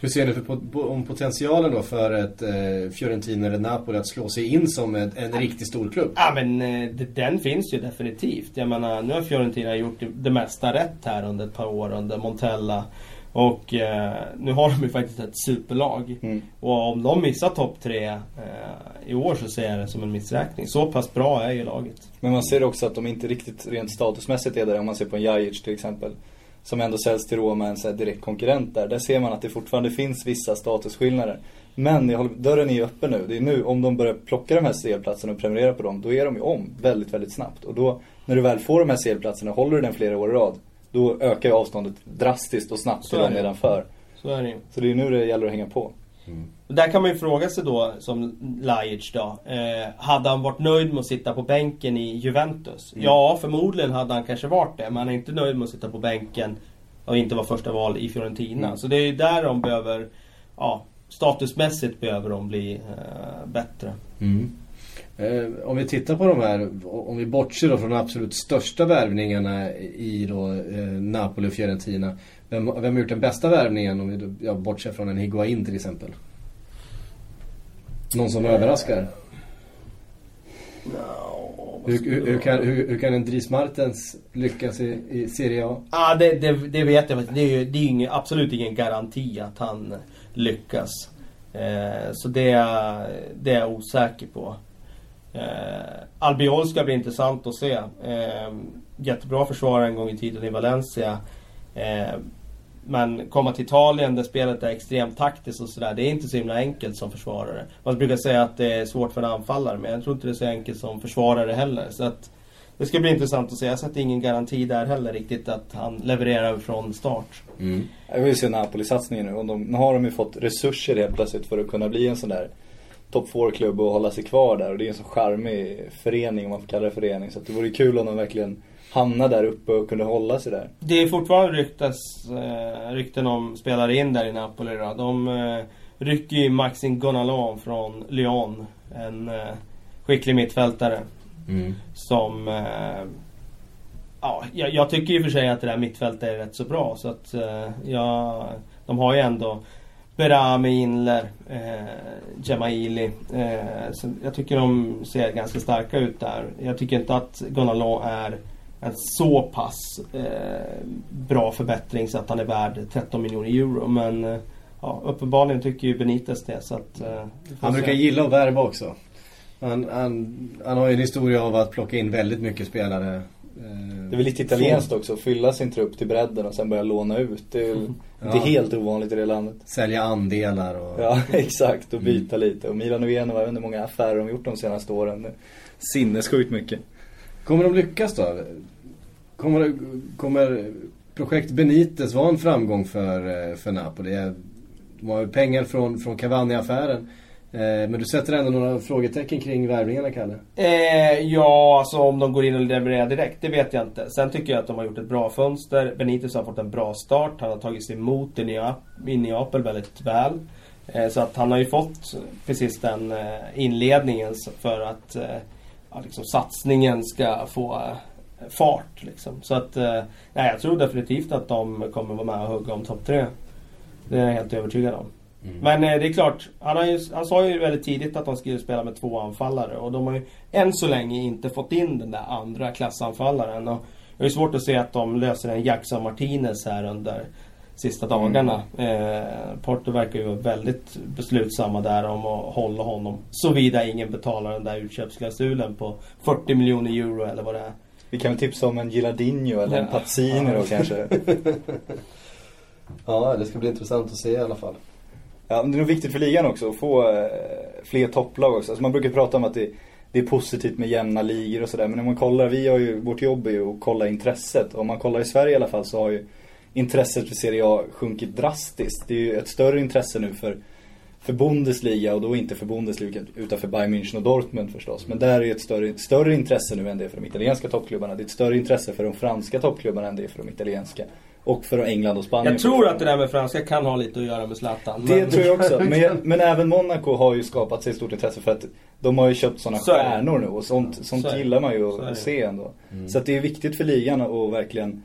Speaker 1: Hur ser ni för, om potentialen då för ett eh, Fiorentina eller Napoli att slå sig in som ett, en riktig storklubb?
Speaker 2: Ja men den finns ju definitivt. Jag menar nu har Fiorentina gjort det, det mesta rätt här under ett par år under Montella. Och eh, nu har de ju faktiskt ett superlag. Mm. Och om de missar topp tre eh, i år så ser jag det som en missräkning. Så pass bra är ju laget.
Speaker 3: Men man ser också att de inte riktigt rent statusmässigt är där. Om man ser på en Jajic till exempel som ändå säljs till Roma, en så direkt konkurrent där. Där ser man att det fortfarande finns vissa statusskillnader. Men håller, dörren är ju öppen nu. Det är nu, om de börjar plocka de här CL-platserna och prenumerera på dem, då är de ju om väldigt, väldigt snabbt. Och då, när du väl får de här CL-platserna, håller du den flera år i rad, då ökar ju avståndet drastiskt och snabbt till de nedanför.
Speaker 2: Så är det
Speaker 3: Så det är nu det gäller att hänga på.
Speaker 2: Mm. Där kan man ju fråga sig då, som Lajic då. Eh, hade han varit nöjd med att sitta på bänken i Juventus? Mm. Ja, förmodligen hade han kanske varit det. Men han är inte nöjd med att sitta på bänken och inte vara första val i Fiorentina. Mm. Så det är ju där de behöver, ja, statusmässigt behöver de bli eh, bättre.
Speaker 1: Mm. Eh, om vi tittar på de här, om vi bortser då från de absolut största värvningarna i då, eh, Napoli och Fiorentina. Vem, vem har gjort den bästa värvningen om vi ja, bortser från en Higuain till exempel? Någon som överraskar?
Speaker 2: No,
Speaker 1: hur, hur, hur, kan, hur, hur kan en Dries Martens lyckas i, i Serie A?
Speaker 2: ah, det, det, det, vet jag Det är ju det är ingen, absolut ingen garanti att han lyckas. Eh, så det, det är jag osäker på. Eh, Albiol ska bli intressant att se. Eh, jättebra försvarare en gång i tiden i Valencia. Eh, men komma till Italien där spelet är extremt taktiskt och sådär. Det är inte så himla enkelt som försvarare. Man brukar säga att det är svårt för en anfallare. Men jag tror inte det är så enkelt som försvarare heller. Så att det ska bli intressant att se. Jag sätter ingen garanti där heller riktigt att han levererar från start.
Speaker 3: Mm. Jag vill se Napoli-satsningen nu. Och de, nu har de ju fått resurser helt plötsligt för att kunna bli en sån där topp 4-klubb och hålla sig kvar där. Och det är en så charmig förening om man får kalla det förening. Så det vore kul om de verkligen hamna där uppe och kunde hålla sig där.
Speaker 2: Det är fortfarande ryktas, eh, rykten om spelare in där i Napoli då. De eh, rycker ju Maxim Gonalon från Lyon. En eh, skicklig mittfältare. Mm. Som... Eh, ja, jag, jag, tycker i och för sig att det där mittfältet är rätt så bra. Så att eh, ja, de har ju ändå Berami, Inler, eh, Jamaili. Eh, så jag tycker de ser ganska starka ut där. Jag tycker inte att Gonalon är en så pass eh, bra förbättring så att han är värd 13 miljoner euro. Men eh, ja, uppenbarligen tycker ju Benitez det. Så att, eh,
Speaker 1: han brukar gilla att värva också. Han, han, han har ju en historia av att plocka in väldigt mycket spelare. Eh,
Speaker 3: det är väl lite italienskt också, fylla sin trupp till bredden och sen börja låna ut. Det är mm. inte ja. helt ovanligt i det landet.
Speaker 1: Sälja andelar och...
Speaker 3: Ja, exakt. Och byta mm. lite. Och Milan och Genova, jag vet inte hur många affärer de gjort de senaste åren. Sinnessjukt mycket.
Speaker 1: Kommer de lyckas då? Kommer, kommer projekt Benitez vara en framgång för, eh, för Napoli? de har ju pengar från, från Cavani-affären. Eh, men du sätter ändå några frågetecken kring värvningarna, Kalle?
Speaker 2: Eh, ja, alltså om de går in och levererar direkt, det vet jag inte. Sen tycker jag att de har gjort ett bra fönster. Benitez har fått en bra start. Han har tagit sig emot i Neapel väldigt väl. Eh, så att han har ju fått precis den eh, inledningen för att eh, ja, liksom satsningen ska få eh, fart. Liksom. Så att, eh, nej, jag tror definitivt att de kommer vara med och hugga om topp tre. Det är jag helt övertygad om. Mm. Men det är klart, han, har ju, han sa ju väldigt tidigt att de skulle spela med två anfallare och de har ju än så länge inte fått in den där andra klassanfallaren. Och det är svårt att se att de löser en Jackson Martinez här under sista dagarna. Mm. Eh, Porto verkar ju vara väldigt beslutsamma där om att hålla honom. Såvida ingen betalar den där utköpsklausulen på 40 miljoner euro eller vad det är.
Speaker 3: Vi kan väl tipsa om en Gilardino eller en Pazzini då kanske.
Speaker 1: ja, det ska bli intressant att se i alla fall.
Speaker 3: Ja, det är nog viktigt för ligan också att få eh, fler topplag också. Alltså man brukar prata om att det, det är positivt med jämna ligor och sådär. Men om man kollar, vi har ju, vårt jobb är ju att kolla intresset. Om man kollar i Sverige i alla fall så har ju intresset för Serie A sjunkit drastiskt. Det är ju ett större intresse nu för, för Bundesliga och då inte för Bundesliga utan för Bayern München och Dortmund förstås. Men där är ju ett större, större intresse nu än det är för de italienska toppklubbarna. Det är ett större intresse för de franska toppklubbarna än det är för de italienska. Och för England och Spanien.
Speaker 2: Jag tror att det där med franska kan ha lite att göra med Zlatan.
Speaker 3: Det men... tror jag också. Men, men, även Monaco har ju skapat sig stort intresse för att de har ju köpt sådana så stjärnor nu och sånt, sånt så gillar man ju att se ändå. Mm. Så att det är viktigt för ligan att verkligen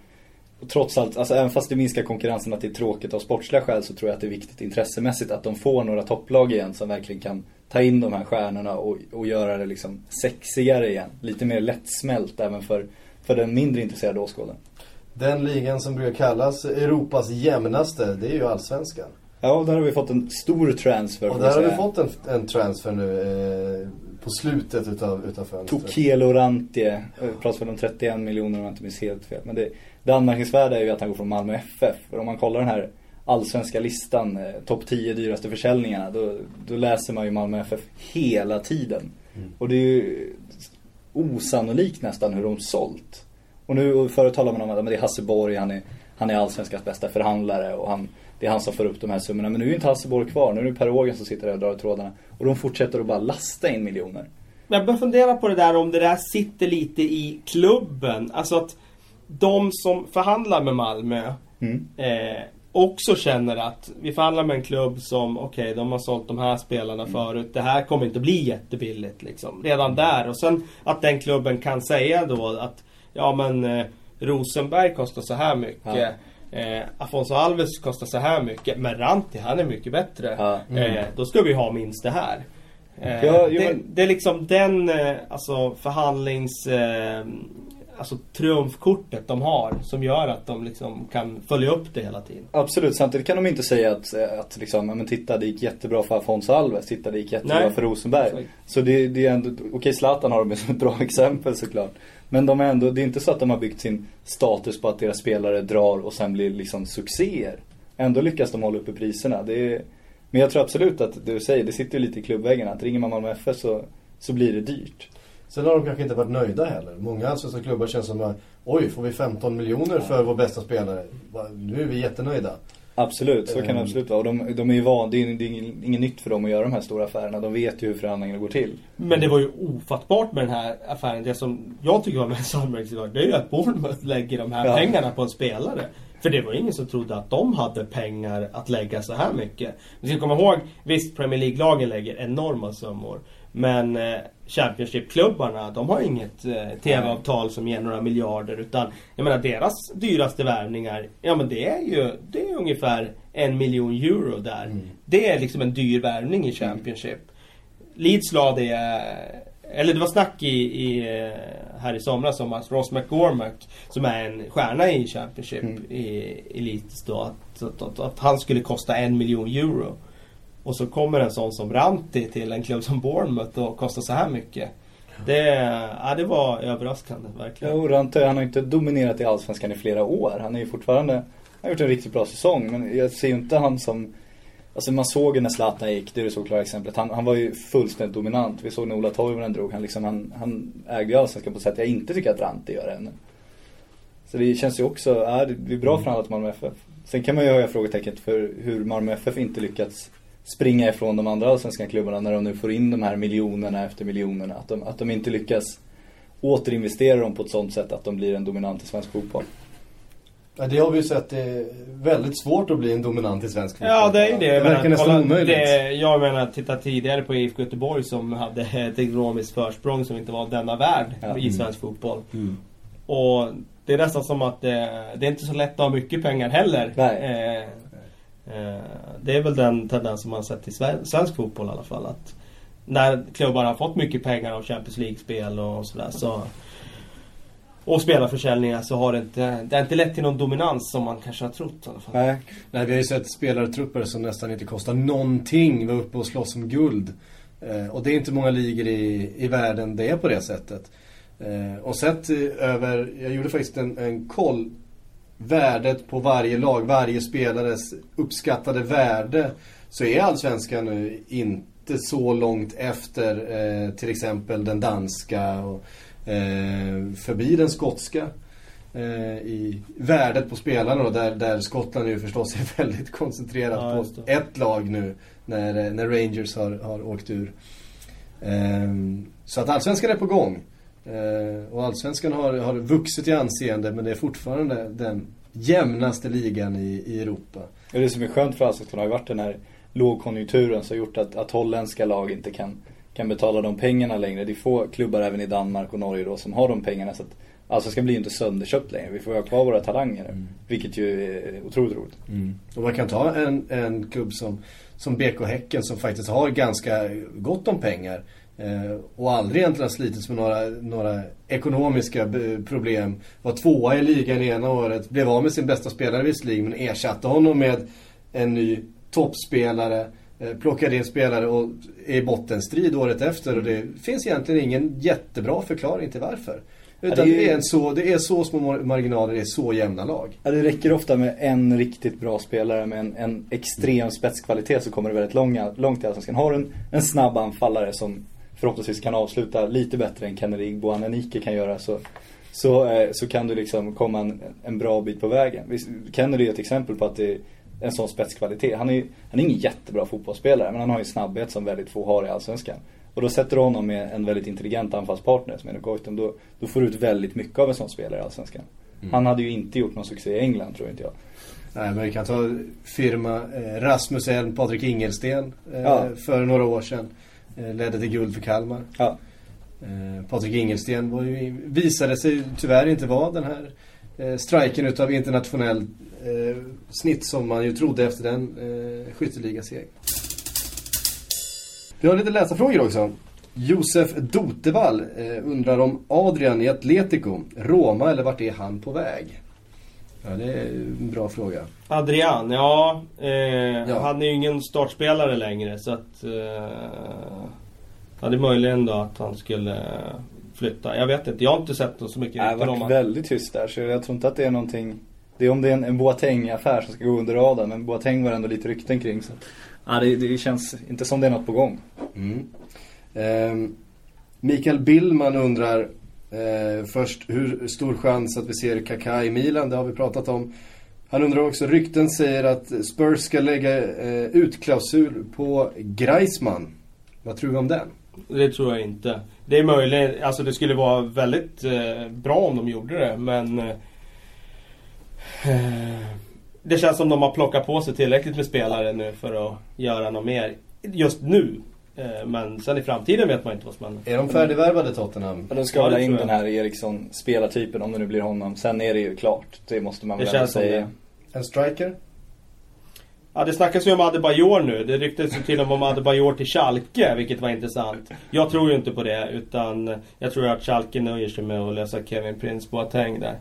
Speaker 3: trots allt, alltså även fast det minskar konkurrensen att det är tråkigt av sportsliga skäl så tror jag att det är viktigt intressemässigt att de får några topplag igen som verkligen kan ta in de här stjärnorna och, och göra det liksom sexigare igen. Lite mer lättsmält även för, för den mindre intresserade åskådaren.
Speaker 1: Den ligan som brukar kallas Europas jämnaste, det är ju allsvenskan.
Speaker 3: Ja, där har vi fått en stor transfer.
Speaker 1: Och där har vi fått en, en transfer nu eh, på slutet utav, utav fönstret.
Speaker 3: Tokelo Rantie, pratar väl om 31 miljoner om jag inte minns helt fel. Men det, det anmärkningsvärda är ju att han går från Malmö FF. För om man kollar den här allsvenska listan, eh, topp 10 dyraste försäljningarna, då, då, läser man ju Malmö FF hela tiden. Mm. Och det är ju osannolikt nästan hur de sålt. Och nu förut talade man om att det är Hasse Borg, han är, han är allsvenskans bästa förhandlare och han, det är han som får upp de här summorna. Men nu är inte Hasse Borg kvar, nu är det Per Ågen som sitter där och drar i trådarna. Och de fortsätter att bara lasta in miljoner.
Speaker 2: Men jag börjar fundera på det där om det där sitter lite i klubben. Alltså att de som förhandlar med Malmö mm. eh, också känner att vi förhandlar med en klubb som, okej, okay, de har sålt de här spelarna mm. förut. Det här kommer inte bli jättebilligt liksom. Redan där. Och sen att den klubben kan säga då att, ja men eh, Rosenberg kostar så här mycket. Ja. Eh, Afonso Alves kostar så här mycket. Men Ranti, han är mycket bättre. Ja. Mm. Eh, då ska vi ha minst det här. Eh, ja, det, men... det, är liksom den eh, alltså förhandlings eh, alltså, triumfkortet de har som gör att de liksom kan följa upp det hela tiden.
Speaker 3: Absolut, samtidigt kan de inte säga att, att liksom, men titta det gick jättebra för Afonso Alves, titta det gick jättebra Nej. för Rosenberg. Så, så det, det, är ändå, okej okay, Zlatan har de som ett bra exempel såklart. Men de är ändå, det är inte så att de har byggt sin status på att deras spelare drar och sen blir liksom succéer. Ändå lyckas de hålla uppe priserna. Det är, men jag tror absolut att det du säger, det sitter lite i klubbväggarna. Att ringer man Malmö FF så, så blir det dyrt.
Speaker 1: Sen har de kanske inte varit nöjda heller. Många allsvenska klubbar känns som att oj, får vi 15 miljoner för vår bästa spelare? Nu är vi jättenöjda.
Speaker 3: Absolut, så kan det ehm. absolut vara. Och de, de är ju van, det är, det är inget nytt för dem att göra de här stora affärerna. De vet ju hur förhandlingarna går till.
Speaker 2: Men det var ju ofattbart med den här affären. Det som jag tycker var mest anmärkningsvärt, det är ju att Bournemouth lägger de här ja. pengarna på en spelare. För det var ingen som trodde att de hade pengar att lägga så här mycket. Vi ska komma ihåg, visst Premier League-lagen lägger enorma summor. Men eh, Championship-klubbarna, de har inget eh, TV-avtal som ger några miljarder. Utan, jag menar deras dyraste värvningar, ja men det är ju det är ungefär en miljon euro där. Mm. Det är liksom en dyr värvning i Championship. Mm. Leeds la det, eller det var snack i, i, eh, här i somras om att Ross McGormack, som är en stjärna i Championship mm. i, Leeds då, att, att, att, att han skulle kosta en miljon euro. Och så kommer en sån som Ranti till en klubb som Bournemouth och kostar så här mycket. Det, ja, det var överraskande, verkligen.
Speaker 3: Jo, Ranti han har inte dominerat i Allsvenskan i flera år. Han är ju fortfarande, han har gjort en riktigt bra säsong. Men jag ser ju inte han som Alltså man såg ju när Zlatan gick, det är det såklart exemplet. Han, han var ju fullständigt dominant. Vi såg när Ola Toivonen drog. Han, liksom, han, han ägde ju Allsvenskan på ett sätt jag inte tycker att Ranti gör ännu. Så det känns ju också, ja, det är bra förhandlat alla Malmö FF. Sen kan man ju höja frågetecknet för hur Malmö FF inte lyckats springa ifrån de andra allsvenska klubbarna när de nu får in de här miljonerna efter miljonerna. Att de, att de inte lyckas återinvestera dem på ett sånt sätt att de blir en dominant i svensk fotboll.
Speaker 1: Ja, det har vi ju sett. Det är väldigt svårt att bli en dominant i svensk fotboll.
Speaker 2: Ja, det är ju det.
Speaker 1: Det verkar nästan omöjligt.
Speaker 2: Det, jag menar, titta tidigare på IFK Göteborg som hade ett ekonomiskt försprång som inte var denna värld
Speaker 3: Ja.
Speaker 2: i svensk fotboll.
Speaker 1: Mm.
Speaker 2: Och det är nästan som att det, det är inte så lätt att ha mycket pengar heller.
Speaker 3: Nej.
Speaker 2: Eh, eh, det är väl den tendens som man har sett i sve- svensk fotboll i alla fall. Att när klubbar har fått mycket pengar av Champions League-spel och sådär så och spelarförsäljningar så har det inte, det har inte lett till någon dominans som man kanske har trott i alla fall.
Speaker 3: Nej.
Speaker 1: Nej, vi har ju sett spelartrupper som nästan inte kostar någonting vara uppe och slåss om guld. Eh, och det är inte många ligor i, i världen det är på det sättet. Eh, och sett eh, över, jag gjorde faktiskt en, en koll. Värdet på varje lag, varje spelares uppskattade värde. Så är allsvenskan nu inte så långt efter eh, till exempel den danska och eh, förbi den skotska eh, i värdet på spelarna då, där, där Skottland ju förstås är väldigt koncentrerat
Speaker 2: Ja,
Speaker 1: på ett lag nu när, när Rangers har, har åkt ur. Ehm, så att Allsvenskan är på gång. Eh, och Allsvenskan har, har vuxit i anseende men det är fortfarande den jämnaste ligan i, i Europa.
Speaker 3: Och det som är skönt för Allsvenskan har ju varit den här lågkonjunkturen som har gjort att, att holländska lag inte kan, kan betala de pengarna längre. Det är få klubbar även i Danmark och Norge då som har de pengarna. Så att Allsvenskan blir ju inte sönderköpt längre. Vi får ju ha kvar våra talanger nu.
Speaker 1: Mm.
Speaker 3: Vilket ju är otroligt roligt.
Speaker 1: Och man kan ta en, en klubb som, som BK Häcken som faktiskt har ganska gott om pengar. Eh, och aldrig egentligen slitits med några, några ekonomiska b- problem. Var tvåa i ligan ena året, blev av med sin bästa spelare visserligen men ersatte honom med en ny toppspelare. Eh, plockade in spelare och är i bottenstrid året efter och det finns egentligen ingen jättebra förklaring till varför. Utan
Speaker 3: Ja, det är ju-
Speaker 1: det, är så, det är så små mar- marginaler, det är så jämna lag.
Speaker 3: Ja, det räcker ofta med en riktigt bra spelare med en, en extrem spetskvalitet så kommer det väldigt långa, långt i Allsvenskan. Har du en, en snabb anfallare som förhoppningsvis kan avsluta lite bättre än Kennedy Boananike kan göra så, så, eh, så kan du liksom komma en, en bra bit på vägen. Visst, Kennedy är ett exempel på att det är en sån spetskvalitet. Han är, han är ingen jättebra fotbollsspelare men han har ju snabbhet som väldigt få har i Allsvenskan. Och då sätter du honom med en väldigt intelligent anfallspartner som är Goitom. Då, då får du ut väldigt mycket av en sån spelare i Allsvenskan. Han hade ju inte gjort någon succé i England tror inte jag.
Speaker 1: Nej, men vi kan ta firma eh, Rasmus Elm, Patrik Ingelsten eh,
Speaker 3: Ja.
Speaker 1: för några år sedan. Eh, ledde till guld för Kalmar.
Speaker 3: Ja.
Speaker 1: Eh, Patrik Ingelsten var ju, visade sig tyvärr inte vara den här eh, striken utav internationell eh, snitt som man ju trodde efter den eh, skytteligasegern. Vi har lite läsarfrågor också. Josef Dotevall eh, undrar om Adrian i Atletico, Roma eller vart är han på väg? Ja, det är en bra fråga.
Speaker 2: Adrian, ja, eh,
Speaker 1: Ja.
Speaker 2: Han är ju ingen startspelare längre så att... Eh, ja, det är möjligen då att han skulle flytta. Jag vet inte, jag har inte sett något så mycket
Speaker 3: Det har varit väldigt tyst där så jag tror inte att det är någonting Det är om det är en, en Boateng-affär som ska gå under radarn men Boateng var ändå lite rykten kring så Ja det, det känns inte som det är något på gång
Speaker 1: Mm. Ehm, Mikael Billman undrar eh, först hur stor chans att vi ser Kaká i Milan, det har vi pratat om. Han undrar också, rykten säger att Spurs ska lägga eh, ut klausul på Greisman. Vad tror vi om den?
Speaker 2: Det tror jag inte. Det är möjligt, alltså det skulle vara väldigt eh, bra om de gjorde det men... Eh, eh det känns som de har plockat på sig tillräckligt med spelare nu för att göra något mer. Just nu. Eh, men sen i framtiden vet man inte vad som händer.
Speaker 1: Är de färdigvärvade Tottenham?
Speaker 3: Och de ska
Speaker 2: Ja, det
Speaker 3: ha in den här Eriksson spelartypen om det nu blir honom Sen är det ju klart, det måste man
Speaker 2: Det
Speaker 3: väl
Speaker 2: som
Speaker 3: säga
Speaker 2: det.
Speaker 1: En striker?
Speaker 2: Ja, det snackas ju om Adebayor nu. Det ryktas ju till och med om Adebayor till Schalke, vilket var intressant. Jag tror ju inte på det, utan jag tror att Schalke nöjer sig med att lösa Kevin Prince Boateng där.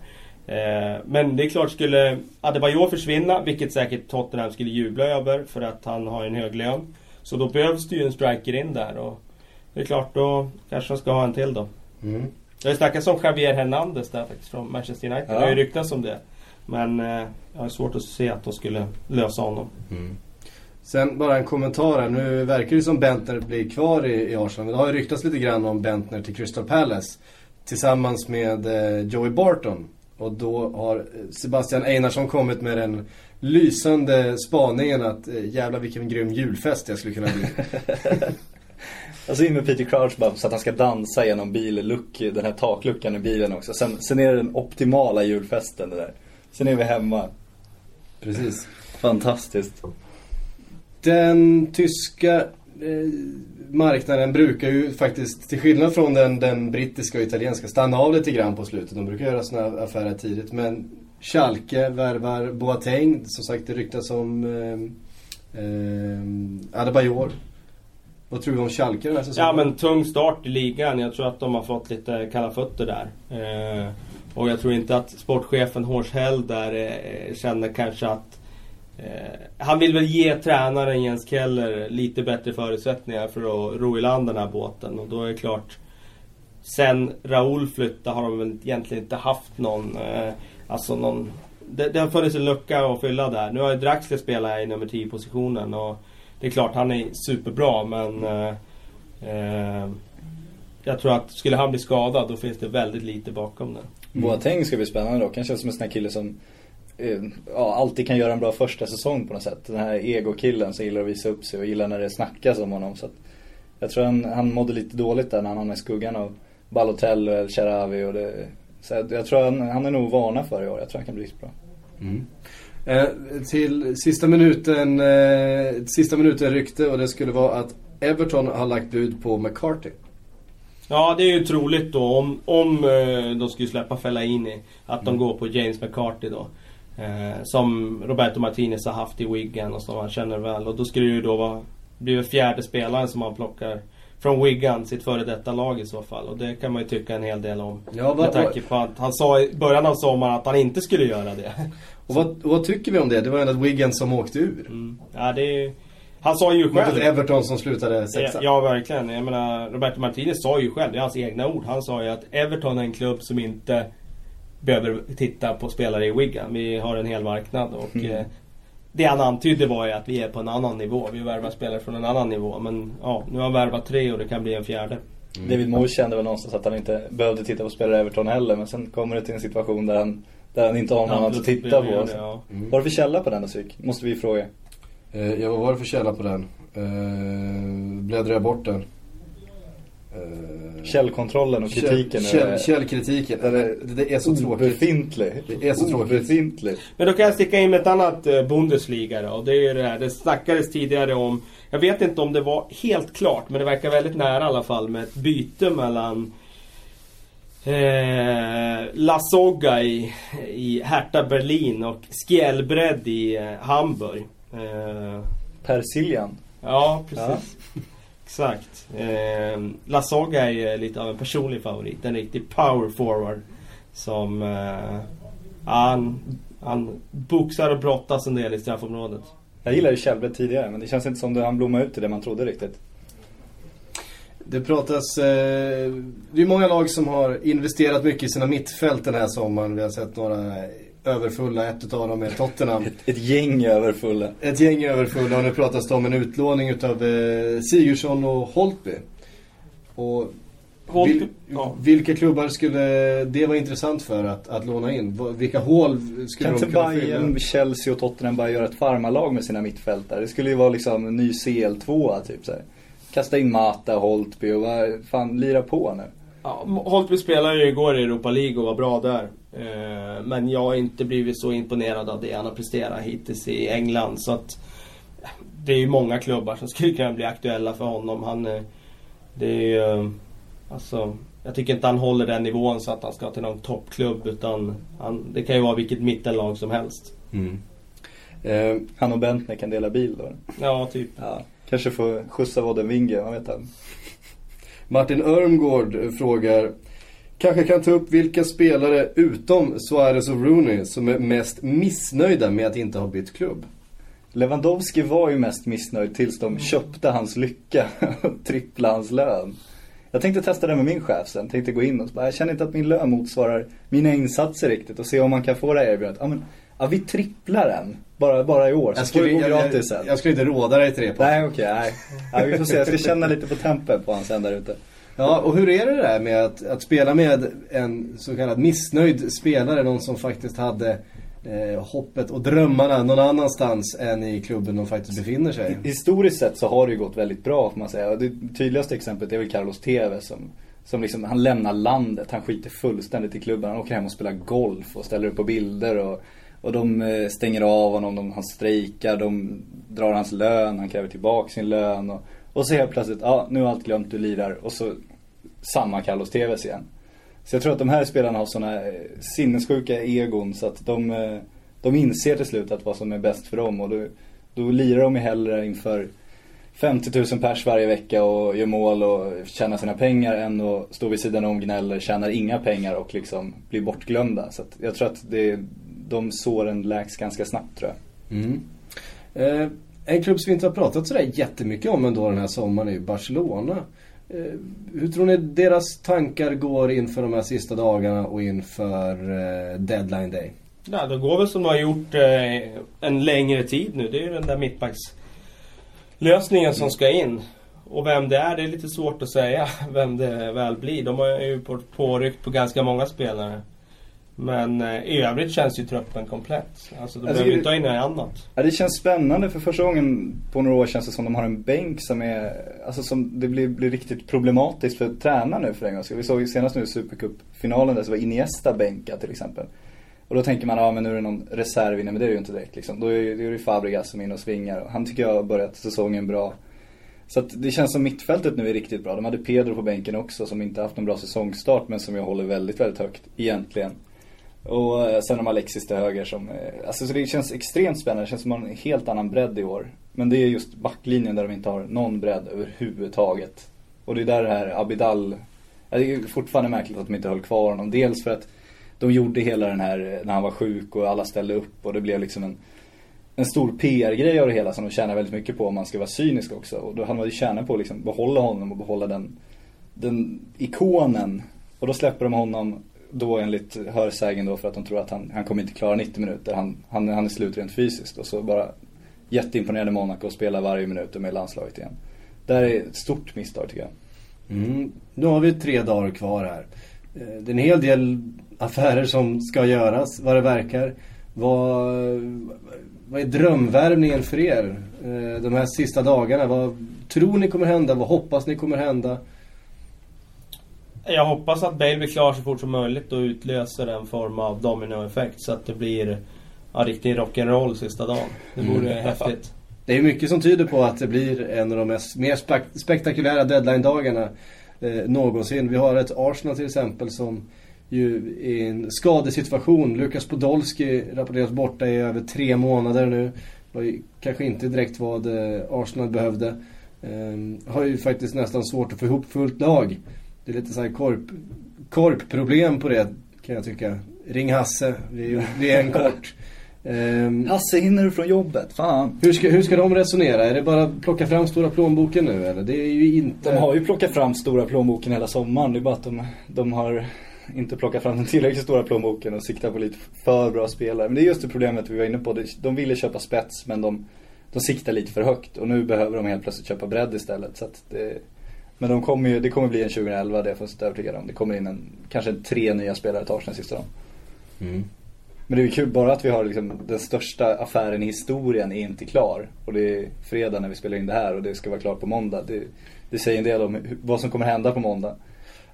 Speaker 2: Eh, men det är klart, skulle Adebayor försvinna, vilket säkert Tottenham skulle jubla över för att han har en hög lön. Så då behövs det ju en striker in där och det är klart, då kanske de ska ha en till då.
Speaker 1: Mm.
Speaker 2: Det har ju snackats om Javier Hernandez där faktiskt från Manchester United.
Speaker 3: Ja.
Speaker 2: Det har ju ryktats om det. Men eh, jag har svårt att se att de skulle lösa honom.
Speaker 1: Mm. Sen bara en kommentar här. Nu verkar det som Bentner blir kvar i, i Arsenal. Det har ju ryktats lite grann om Bentner till Crystal Palace. Tillsammans med eh, Joey Barton. Och då har Sebastian Einarsson kommit med den lysande spaningen att eh, jävla vilken grym julfest jag skulle kunna bli.
Speaker 3: Alltså in med Peter Crouch bara så att han ska dansa genom billuck, den här takluckan i bilen också. Sen, sen är det den optimala julfesten det där. Sen är vi hemma.
Speaker 1: Precis.
Speaker 3: Fantastiskt.
Speaker 1: Den tyska eh, marknaden brukar ju faktiskt, till skillnad från den, den brittiska och italienska, stanna av lite grann på slutet. De brukar göra sådana affärer tidigt. Men Schalke värvar Boateng. Som sagt, det ryktas om eh, eh, Adebayor. Vad tror du om Schalke den här säsongen?
Speaker 2: Ja men tung start i ligan. Jag tror att de har fått lite kalla fötter där. Eh, och jag tror inte att sportchefen Horshäll där eh, känner kanske att eh, han vill väl ge tränaren Jens Keller lite bättre förutsättningar för att ro i land den här båten. Och då är det klart Sen Raoul flyttade har de väl egentligen inte haft någon eh, Alltså någon det, det har funnits en lucka att fylla där. Nu har ju Draxler spelat i nummer 10 positionen och det är klart, han är superbra men eh, eh, Jag tror att skulle han bli skadad då finns det väldigt lite bakom det.
Speaker 3: Mm. Boateng ska bli spännande då. Kanske som en sån här kille som eh, ja, alltid kan göra en bra första säsong på något sätt. Den här egokillen som gillar att visa upp sig och gillar när det snackas om honom. Så att, jag tror han, han mådde lite dåligt där när han hamnade i skuggan av Balotelli och El Sharawi och det, så jag, tror han, han är nog varna för i år. Jag tror han kan bli riktigt bra.
Speaker 1: Mm. Eh, till sista minuten, eh, sista minuten rykte och det skulle vara att Everton har lagt bud på McCarthy.
Speaker 2: Ja, det är ju troligt då om, om eh, de skulle släppa Fellaini. Att de går på James McCarthy då. Eh, som Roberto Martinez har haft i Wigan och som han känner väl. Och då skulle det ju då vara, bli den fjärde spelaren som han plockar från Wigan, sitt före detta lag i så fall. Och det kan man ju tycka en hel del om. Ja, vad, med tanke på att han sa i början av sommaren att han inte skulle göra det.
Speaker 1: Och vad, vad tycker vi om det? Det var ändå Wigan som åkte ur.
Speaker 2: Mm. Ja, det han sa ju själv...
Speaker 1: Mot Everton som slutade sexa.
Speaker 2: Ja, ja, verkligen. Jag menar, Roberto Martinez sa ju själv, det är hans egna ord. Han sa ju att Everton är en klubb som inte behöver titta på spelare i Wigan. Vi har en hel marknad och mm. Det han antydde var ju att vi är på en annan nivå. Vi värvar spelare från en annan nivå. Men ja, nu har han värvat tre och det kan bli en fjärde.
Speaker 3: Mm. David Moyes kände väl någonstans att han inte behövde titta på spelare i Everton heller. Men sen kommer det till en situation där han, där han inte har någon att titta på. Det, ja. mm. Vad är det för källa på den då, Syk? Måste vi fråga.
Speaker 1: Eh, ja, vad var det för källa på den? Eh, bläddrar jag bort den?
Speaker 3: Eh, källkontrollen och kritiken.
Speaker 1: Käll, källkritiken. Det, det är så tråkigt.
Speaker 3: Befintlig.
Speaker 1: Det är så tråkigt.
Speaker 3: Befintlig.
Speaker 2: Men då kan jag sticka in med ett annat eh, Bundesliga då. Och det är ju det här. Det snackades tidigare om. Jag vet inte om det var helt klart. Men det verkar väldigt nära i alla fall. Med ett byte mellan Eh, La Soga i, i Hertha Berlin och Skjellbredd i eh, Hamburg. Eh,
Speaker 3: Persiljan.
Speaker 2: Ja, precis. Ja. Exakt. Eh, Lasoga är lite av en personlig favorit. En riktig power forward. Som... Eh, han, han boxar och brottas en del i straffområdet.
Speaker 3: Jag gillade ju Kjellberg tidigare men det känns inte som att han blommade ut i det man trodde riktigt.
Speaker 1: Det pratas... Eh, det är många lag som har investerat mycket i sina mittfält den här sommaren. Vi har sett några överfulla. Ett av dem är Tottenham.
Speaker 3: Ett, ett gäng överfulla.
Speaker 1: Ett gäng överfulla och nu pratas det om en utlåning utav eh, Sigurdsson och Holtby. Och
Speaker 2: Holtby,
Speaker 1: vil, ja. vilka klubbar skulle det vara intressant för att, att låna in? Vilka hål skulle
Speaker 3: kan
Speaker 1: de
Speaker 3: kunna fylla? Kan inte Bayern, Chelsea och Tottenham bara göra ett farmarlag med sina mittfältare? Det skulle ju vara liksom en ny CL2 typ så här. Kasta in Mata, Holtby och vad fan, lira på nu.
Speaker 2: Ja, Holtby spelade ju igår i Europa League och var bra där. Eh, men jag har inte blivit så imponerad av det han har presterat hittills i England. Så att det är ju många klubbar som skulle kunna bli aktuella för honom. Han, eh, det är ju, eh, alltså, jag tycker inte han håller den nivån så att han ska till någon toppklubb. Utan han, det kan ju vara vilket mittenlag som helst. Mm.
Speaker 3: Eh, han och Bentner kan dela bil då?
Speaker 2: Ja, typ.
Speaker 3: Ja, kanske få skjutsa Vodden Winge, vad vet han?
Speaker 1: Martin Örmgård frågar Kanske kan ta upp vilka spelare utom Suarez och Rooney som är mest missnöjda med att inte ha bytt klubb.
Speaker 3: Lewandowski var ju mest missnöjd tills de köpte hans lycka och tripplade hans lön. Jag tänkte testa det med min chef sen. Tänkte gå in och bara, jag känner inte att min lön motsvarar mina insatser riktigt och se om man kan få det här erbjudandet. Ja, men, ja, vi tripplar den. Bara, bara i år. Så
Speaker 1: jag skulle,
Speaker 3: gå
Speaker 1: gratis sen. Jag, jag skulle inte råda dig till det.
Speaker 3: På. Nej, okej. Okay, nej. Vi får se. Jag ska känna lite på tempen på hans där ute.
Speaker 1: Ja, och hur är det där med att, att spela med en så kallad missnöjd spelare? Någon som faktiskt hade eh, hoppet och drömmarna någon annanstans än i klubben de faktiskt befinner sig.
Speaker 3: Historiskt sett så har det ju gått väldigt bra får man säga. Det tydligaste exemplet är väl Carlos Tevez som, som liksom, han lämnar landet, han skiter fullständigt i klubben. Han åker hem och spelar golf och ställer upp på bilder och, och de eh, stänger av honom, de, han strejkar, de drar hans lön, han kräver tillbaka sin lön. Och, och så helt plötsligt, ja nu är allt glömt, du lirar. Och så samma Carlos Tevez igen. Så jag tror att de här spelarna har sådana eh, sinnessjuka egon så att de, eh, de inser till slut att vad som är bäst för dem och då, då lirar de ju hellre inför 50 000 pers varje vecka och gör mål och tjänar sina pengar än att stå vid sidan om gnäller, tjänar inga pengar och liksom blir bortglömda. Så att jag tror att det, de såren läks ganska snabbt tror jag.
Speaker 1: Mm. Eh, en klubb som vi inte har pratat sådär jättemycket om ändå den här sommaren är ju Barcelona. Eh, hur tror ni deras tankar går inför de här sista dagarna och inför eh, deadline day?
Speaker 2: Ja, det går väl som de har gjort eh, en längre tid nu. Det är ju den där mittbackslösningen som ska in. Och vem det är, det är lite svårt att säga vem det väl blir. De har ju påryckt på ganska många spelare. Men eh, i övrigt känns ju truppen komplett. Alltså de alltså, behöver inte ha in något annat.
Speaker 3: Ja, det känns spännande för första gången på några år känns det som de har en bänk som är, alltså som det blir, blir riktigt problematiskt för tränaren nu för en gång. Vi såg ju senast nu i Supercup-finalen där så var Iniesta bänka till exempel. Och då tänker man, ja men nu är det någon reserv inne, men det är det ju inte direkt liksom. Då är det ju Fabregas som är inne och svingar. Han tycker jag har börjat säsongen bra. Så att det känns som mittfältet nu är riktigt bra. De hade Pedro på bänken också som inte haft någon bra säsongstart men som jag håller väldigt, väldigt högt egentligen. Och eh, sen har de Alexis till höger som, eh, alltså så det känns extremt spännande. Det känns som att man har en helt annan bredd i år. Men det är just backlinjen där de inte har någon bredd överhuvudtaget. Och det är där det här Abidal, ja, det är fortfarande märkligt att de inte höll kvar honom. Dels för att de gjorde hela den här, eh, när han var sjuk och alla ställde upp och det blev liksom en, en stor PR-grej av det hela som de tjänar väldigt mycket på om man ska vara cynisk också. Och då hade man ju tjänat på att liksom behålla honom och behålla den, den ikonen. Och då släpper de honom då enligt hörsägen då för att de tror att han, han kommer inte klara 90 minuter. Han, han, han är slut rent fysiskt och så bara jätteimponerade Monaco och spelar varje minut med landslaget igen. Det här är ett stort misstag tycker jag.
Speaker 1: Mm. Nu har vi tre dagar kvar här. Eh, det är en hel del affärer som ska göras, vad det verkar. Vad, vad är drömvärvningen för er eh, de här sista dagarna? Vad tror ni kommer hända? Vad hoppas ni kommer hända?
Speaker 2: Jag hoppas att Bale blir klar så fort som möjligt och utlöser en form av dominoeffekt så att det blir ja, riktig rock'n'roll sista dagen. Det vore mm. häftigt.
Speaker 1: Det är mycket som tyder på att det blir en av de mest, mer spek spektakulära deadline-dagarna eh, någonsin. Vi har ett Arsenal till exempel som ju i en skadesituation. Lukas Podolski rapporteras borta i över tre månader nu. Det var ju kanske inte direkt vad eh, Arsenal behövde. Eh, har ju faktiskt nästan svårt att få ihop fullt lag. Det är lite så här korp, korpproblem på det kan jag tycka. Ring Hasse, vi, vi är en kort.
Speaker 3: Um, Hasse, hinner du från jobbet? Fan.
Speaker 1: Hur ska, hur ska de resonera? Är det bara att plocka fram stora plånboken nu eller? Det är ju inte...
Speaker 3: De har ju plockat fram stora plånboken hela sommaren. Det är bara att de, de har inte plockat fram den tillräckligt stora plånboken och siktar på lite för bra spelare. Men det är just det problemet vi var inne på. De ville köpa spets men de, de siktar lite för högt. Och nu behöver de helt plötsligt köpa bredd istället. Så att det, men de kommer ju, det kommer bli en 2011, det är jag fullständigt övertygad om. Det kommer in en, kanske tre nya spelare tar den sista dagen. Mm. Men det är ju kul bara att vi har liksom, den största affären i historien är inte klar. Och det är fredag när vi spelar in det här och det ska vara klart på måndag. Det, det säger en del om vad som kommer hända på måndag.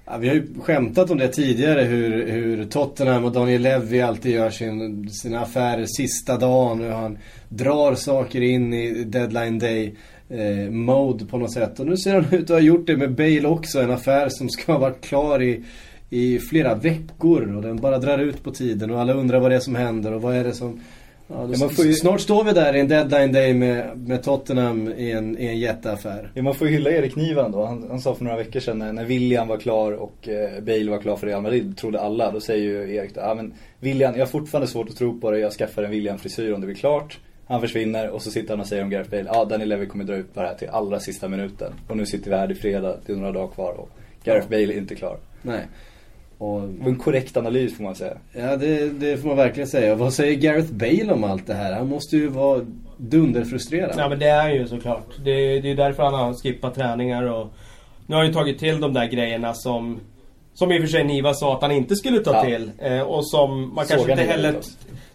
Speaker 1: Ja, vi har ju skämtat om det tidigare hur, hur Tottenham och Daniel Levy alltid gör sin, sina affärer sista dagen. Hur han drar saker in i deadline day eh, mode på något sätt. Och nu ser han ut att ha gjort det med Bale också. En affär som ska ha varit klar i, i flera veckor. Och den bara drar ut på tiden och alla undrar vad det är som händer och vad är det som... Ja, ja, ju... Snart står vi där i en deadline day med, med Tottenham i en, i en jätteaffär.
Speaker 3: Ja, man får ju hylla Erik Nivan då. Han, han sa för några veckor sedan när, när William var klar och eh, Bale var klar för Real Madrid, trodde alla. Då säger ju Erik då, ja men William, jag har fortfarande svårt att tro på det. Jag skaffar en William-frisyr om det blir klart. Han försvinner och så sitter han och säger om Gareth Bale, ja ah, Daniel Levy kommer dra ut på det här till allra sista minuten. Och nu sitter vi här i fredag, det är några dagar kvar och Gareth ja. Bale är inte klar.
Speaker 1: Nej.
Speaker 3: Och, en korrekt analys får man säga.
Speaker 1: Ja, det, det, får man verkligen säga. Vad säger Gareth Bale om allt det här? Han måste ju vara dunderfrustrerad.
Speaker 2: Ja, men det är ju såklart. Det, det är därför han har skippat träningar och Nu har han ju tagit till de där grejerna som som i och för sig Niva sa att han inte skulle ta ja. till. Eh, och som man kanske inte heller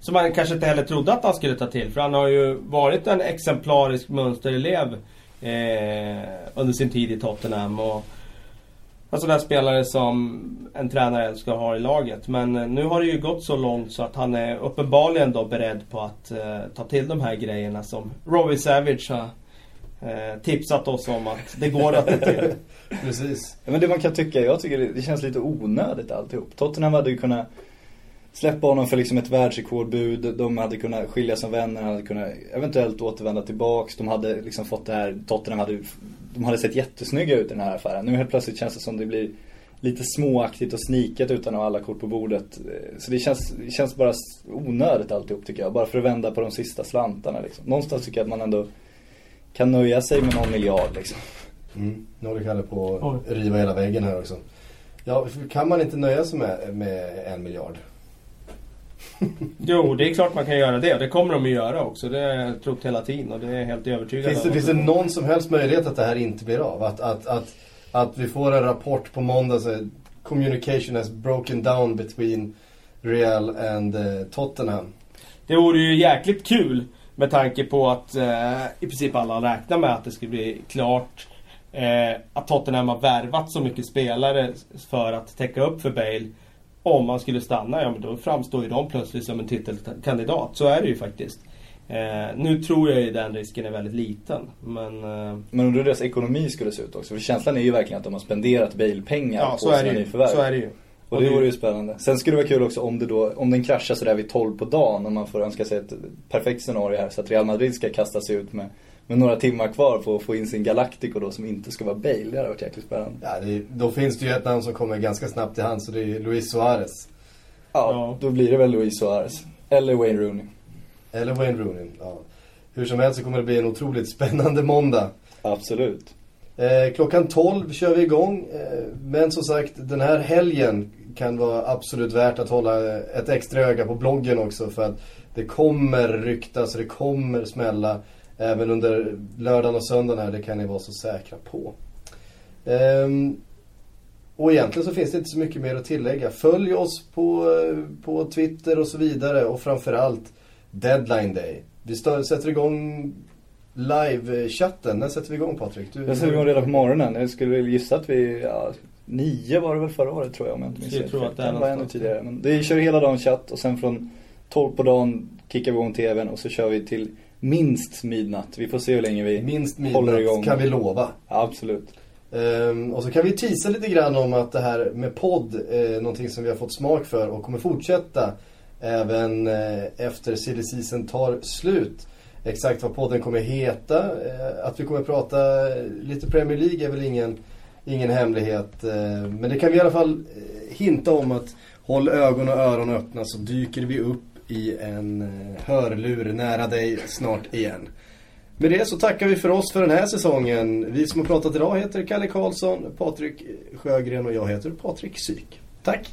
Speaker 2: som man kanske inte heller trodde att han skulle ta till. För han har ju varit en exemplarisk mönsterelev eh, under sin tid i Tottenham. Och en sån där spelare som en tränare älskar att ha i laget. Men eh, nu har det ju gått så långt så att han är uppenbarligen då beredd på att eh, ta till de här grejerna som Robbie Savage har eh, tipsat oss om att det går att ta till.
Speaker 1: Precis.
Speaker 3: Ja, men det man kan tycka, jag tycker det, det känns lite onödigt alltihop. Tottenham hade ju kunnat släppa honom för liksom ett världsrekordbud. De hade kunnat skilja som vänner, hade kunnat eventuellt återvända tillbaks. De hade liksom fått det här, Tottenham hade, de hade sett jättesnygga ut i den här affären. Nu helt plötsligt känns det som det blir lite småaktigt och sniket utan att ha alla kort på bordet. Så det känns, det känns bara onödigt alltihop tycker jag. Bara för att vända på de sista slantarna liksom. Någonstans tycker jag att man ändå kan nöja sig med någon miljard liksom.
Speaker 1: Mm. Nu håller Kalle på att riva hela väggen här också. Ja, kan man inte nöja sig med, med en miljard?
Speaker 2: jo, det är klart man kan göra det. Det kommer de att göra också. Det har jag trott hela tiden och det är helt övertygad
Speaker 1: finns det, Finns det någon som helst möjlighet att det här inte blir av? Att, att, att, att vi får en rapport på måndag så communication has broken down between Real and uh, Tottenham.
Speaker 2: Det vore ju jäkligt kul med tanke på att uh, i princip alla räknar med att det ska bli klart eh, att Tottenham har värvat så mycket spelare för att täcka upp för Bale. Om man skulle stanna, ja men då framstår ju de plötsligt som en titelkandidat. Så är det ju faktiskt. Eh, nu tror jag ju den risken är väldigt liten. Men, eh...
Speaker 3: men undrar hur deras ekonomi skulle se ut också. För känslan är ju verkligen att de har spenderat Bale-pengar
Speaker 2: ja, på sina nyförvärv. Så är det ju.
Speaker 3: Och, och det vore ju spännande. Sen skulle det vara kul också om det då, om den kraschar sådär vid 12 på dagen. Om man får önska sig ett perfekt scenario här. Så att Real Madrid ska kasta sig ut med med några timmar kvar på att få in sin Galactico då som inte ska vara Bale. Det hade varit jäkligt spännande.
Speaker 1: Ja, det, då finns det ju ett namn som kommer ganska snabbt i hand så det är Luis Suarez.
Speaker 3: Ja, ja, då blir det väl Luis Suarez. Eller Wayne Rooney.
Speaker 1: Eller Wayne Rooney, ja. Hur som helst så kommer det bli en otroligt spännande måndag.
Speaker 3: Absolut.
Speaker 1: Eh, klockan 12 kör vi igång. Eh, men som sagt, den här helgen kan vara absolut värt att hålla ett extra öga på bloggen också. För att det kommer ryktas, det kommer smälla även under lördagen och söndagen här, det kan ni vara så säkra på. Ehm, och egentligen så finns det inte så mycket mer att tillägga. Följ oss på, på Twitter och så vidare och framförallt Deadline Day. Vi stör, sätter igång live-chatten. När sätter vi igång Patrik?
Speaker 3: Du, jag sätter igång redan på morgonen. Jag skulle gissa att vi, ja, nio var det väl förra året tror jag om jag inte minns
Speaker 2: Jag tror att det är
Speaker 3: var ännu tidigare. Men det kör hela dagen chatt och sen från 12 på dagen kickar vi igång tvn och så kör vi till minst midnatt. Vi får se hur länge vi
Speaker 1: minst
Speaker 3: midnatt håller igång.
Speaker 1: kan vi lova.
Speaker 3: Ja, absolut.
Speaker 1: Um, och så kan vi tisa lite grann om att det här med podd är någonting som vi har fått smak för och kommer fortsätta även eh, efter silly season tar slut. Exakt vad podden kommer heta, eh, att vi kommer prata lite Premier League är väl ingen, ingen hemlighet. Eh, men det kan vi i alla fall eh, hinta om att håll ögon och öron öppna så dyker vi upp i en eh, hörlur nära dig snart igen. Med det så tackar vi för oss för den här säsongen. Vi som har pratat idag heter Kalle Karlsson, Patrik Sjögren och jag heter Patrik Syk. Tack!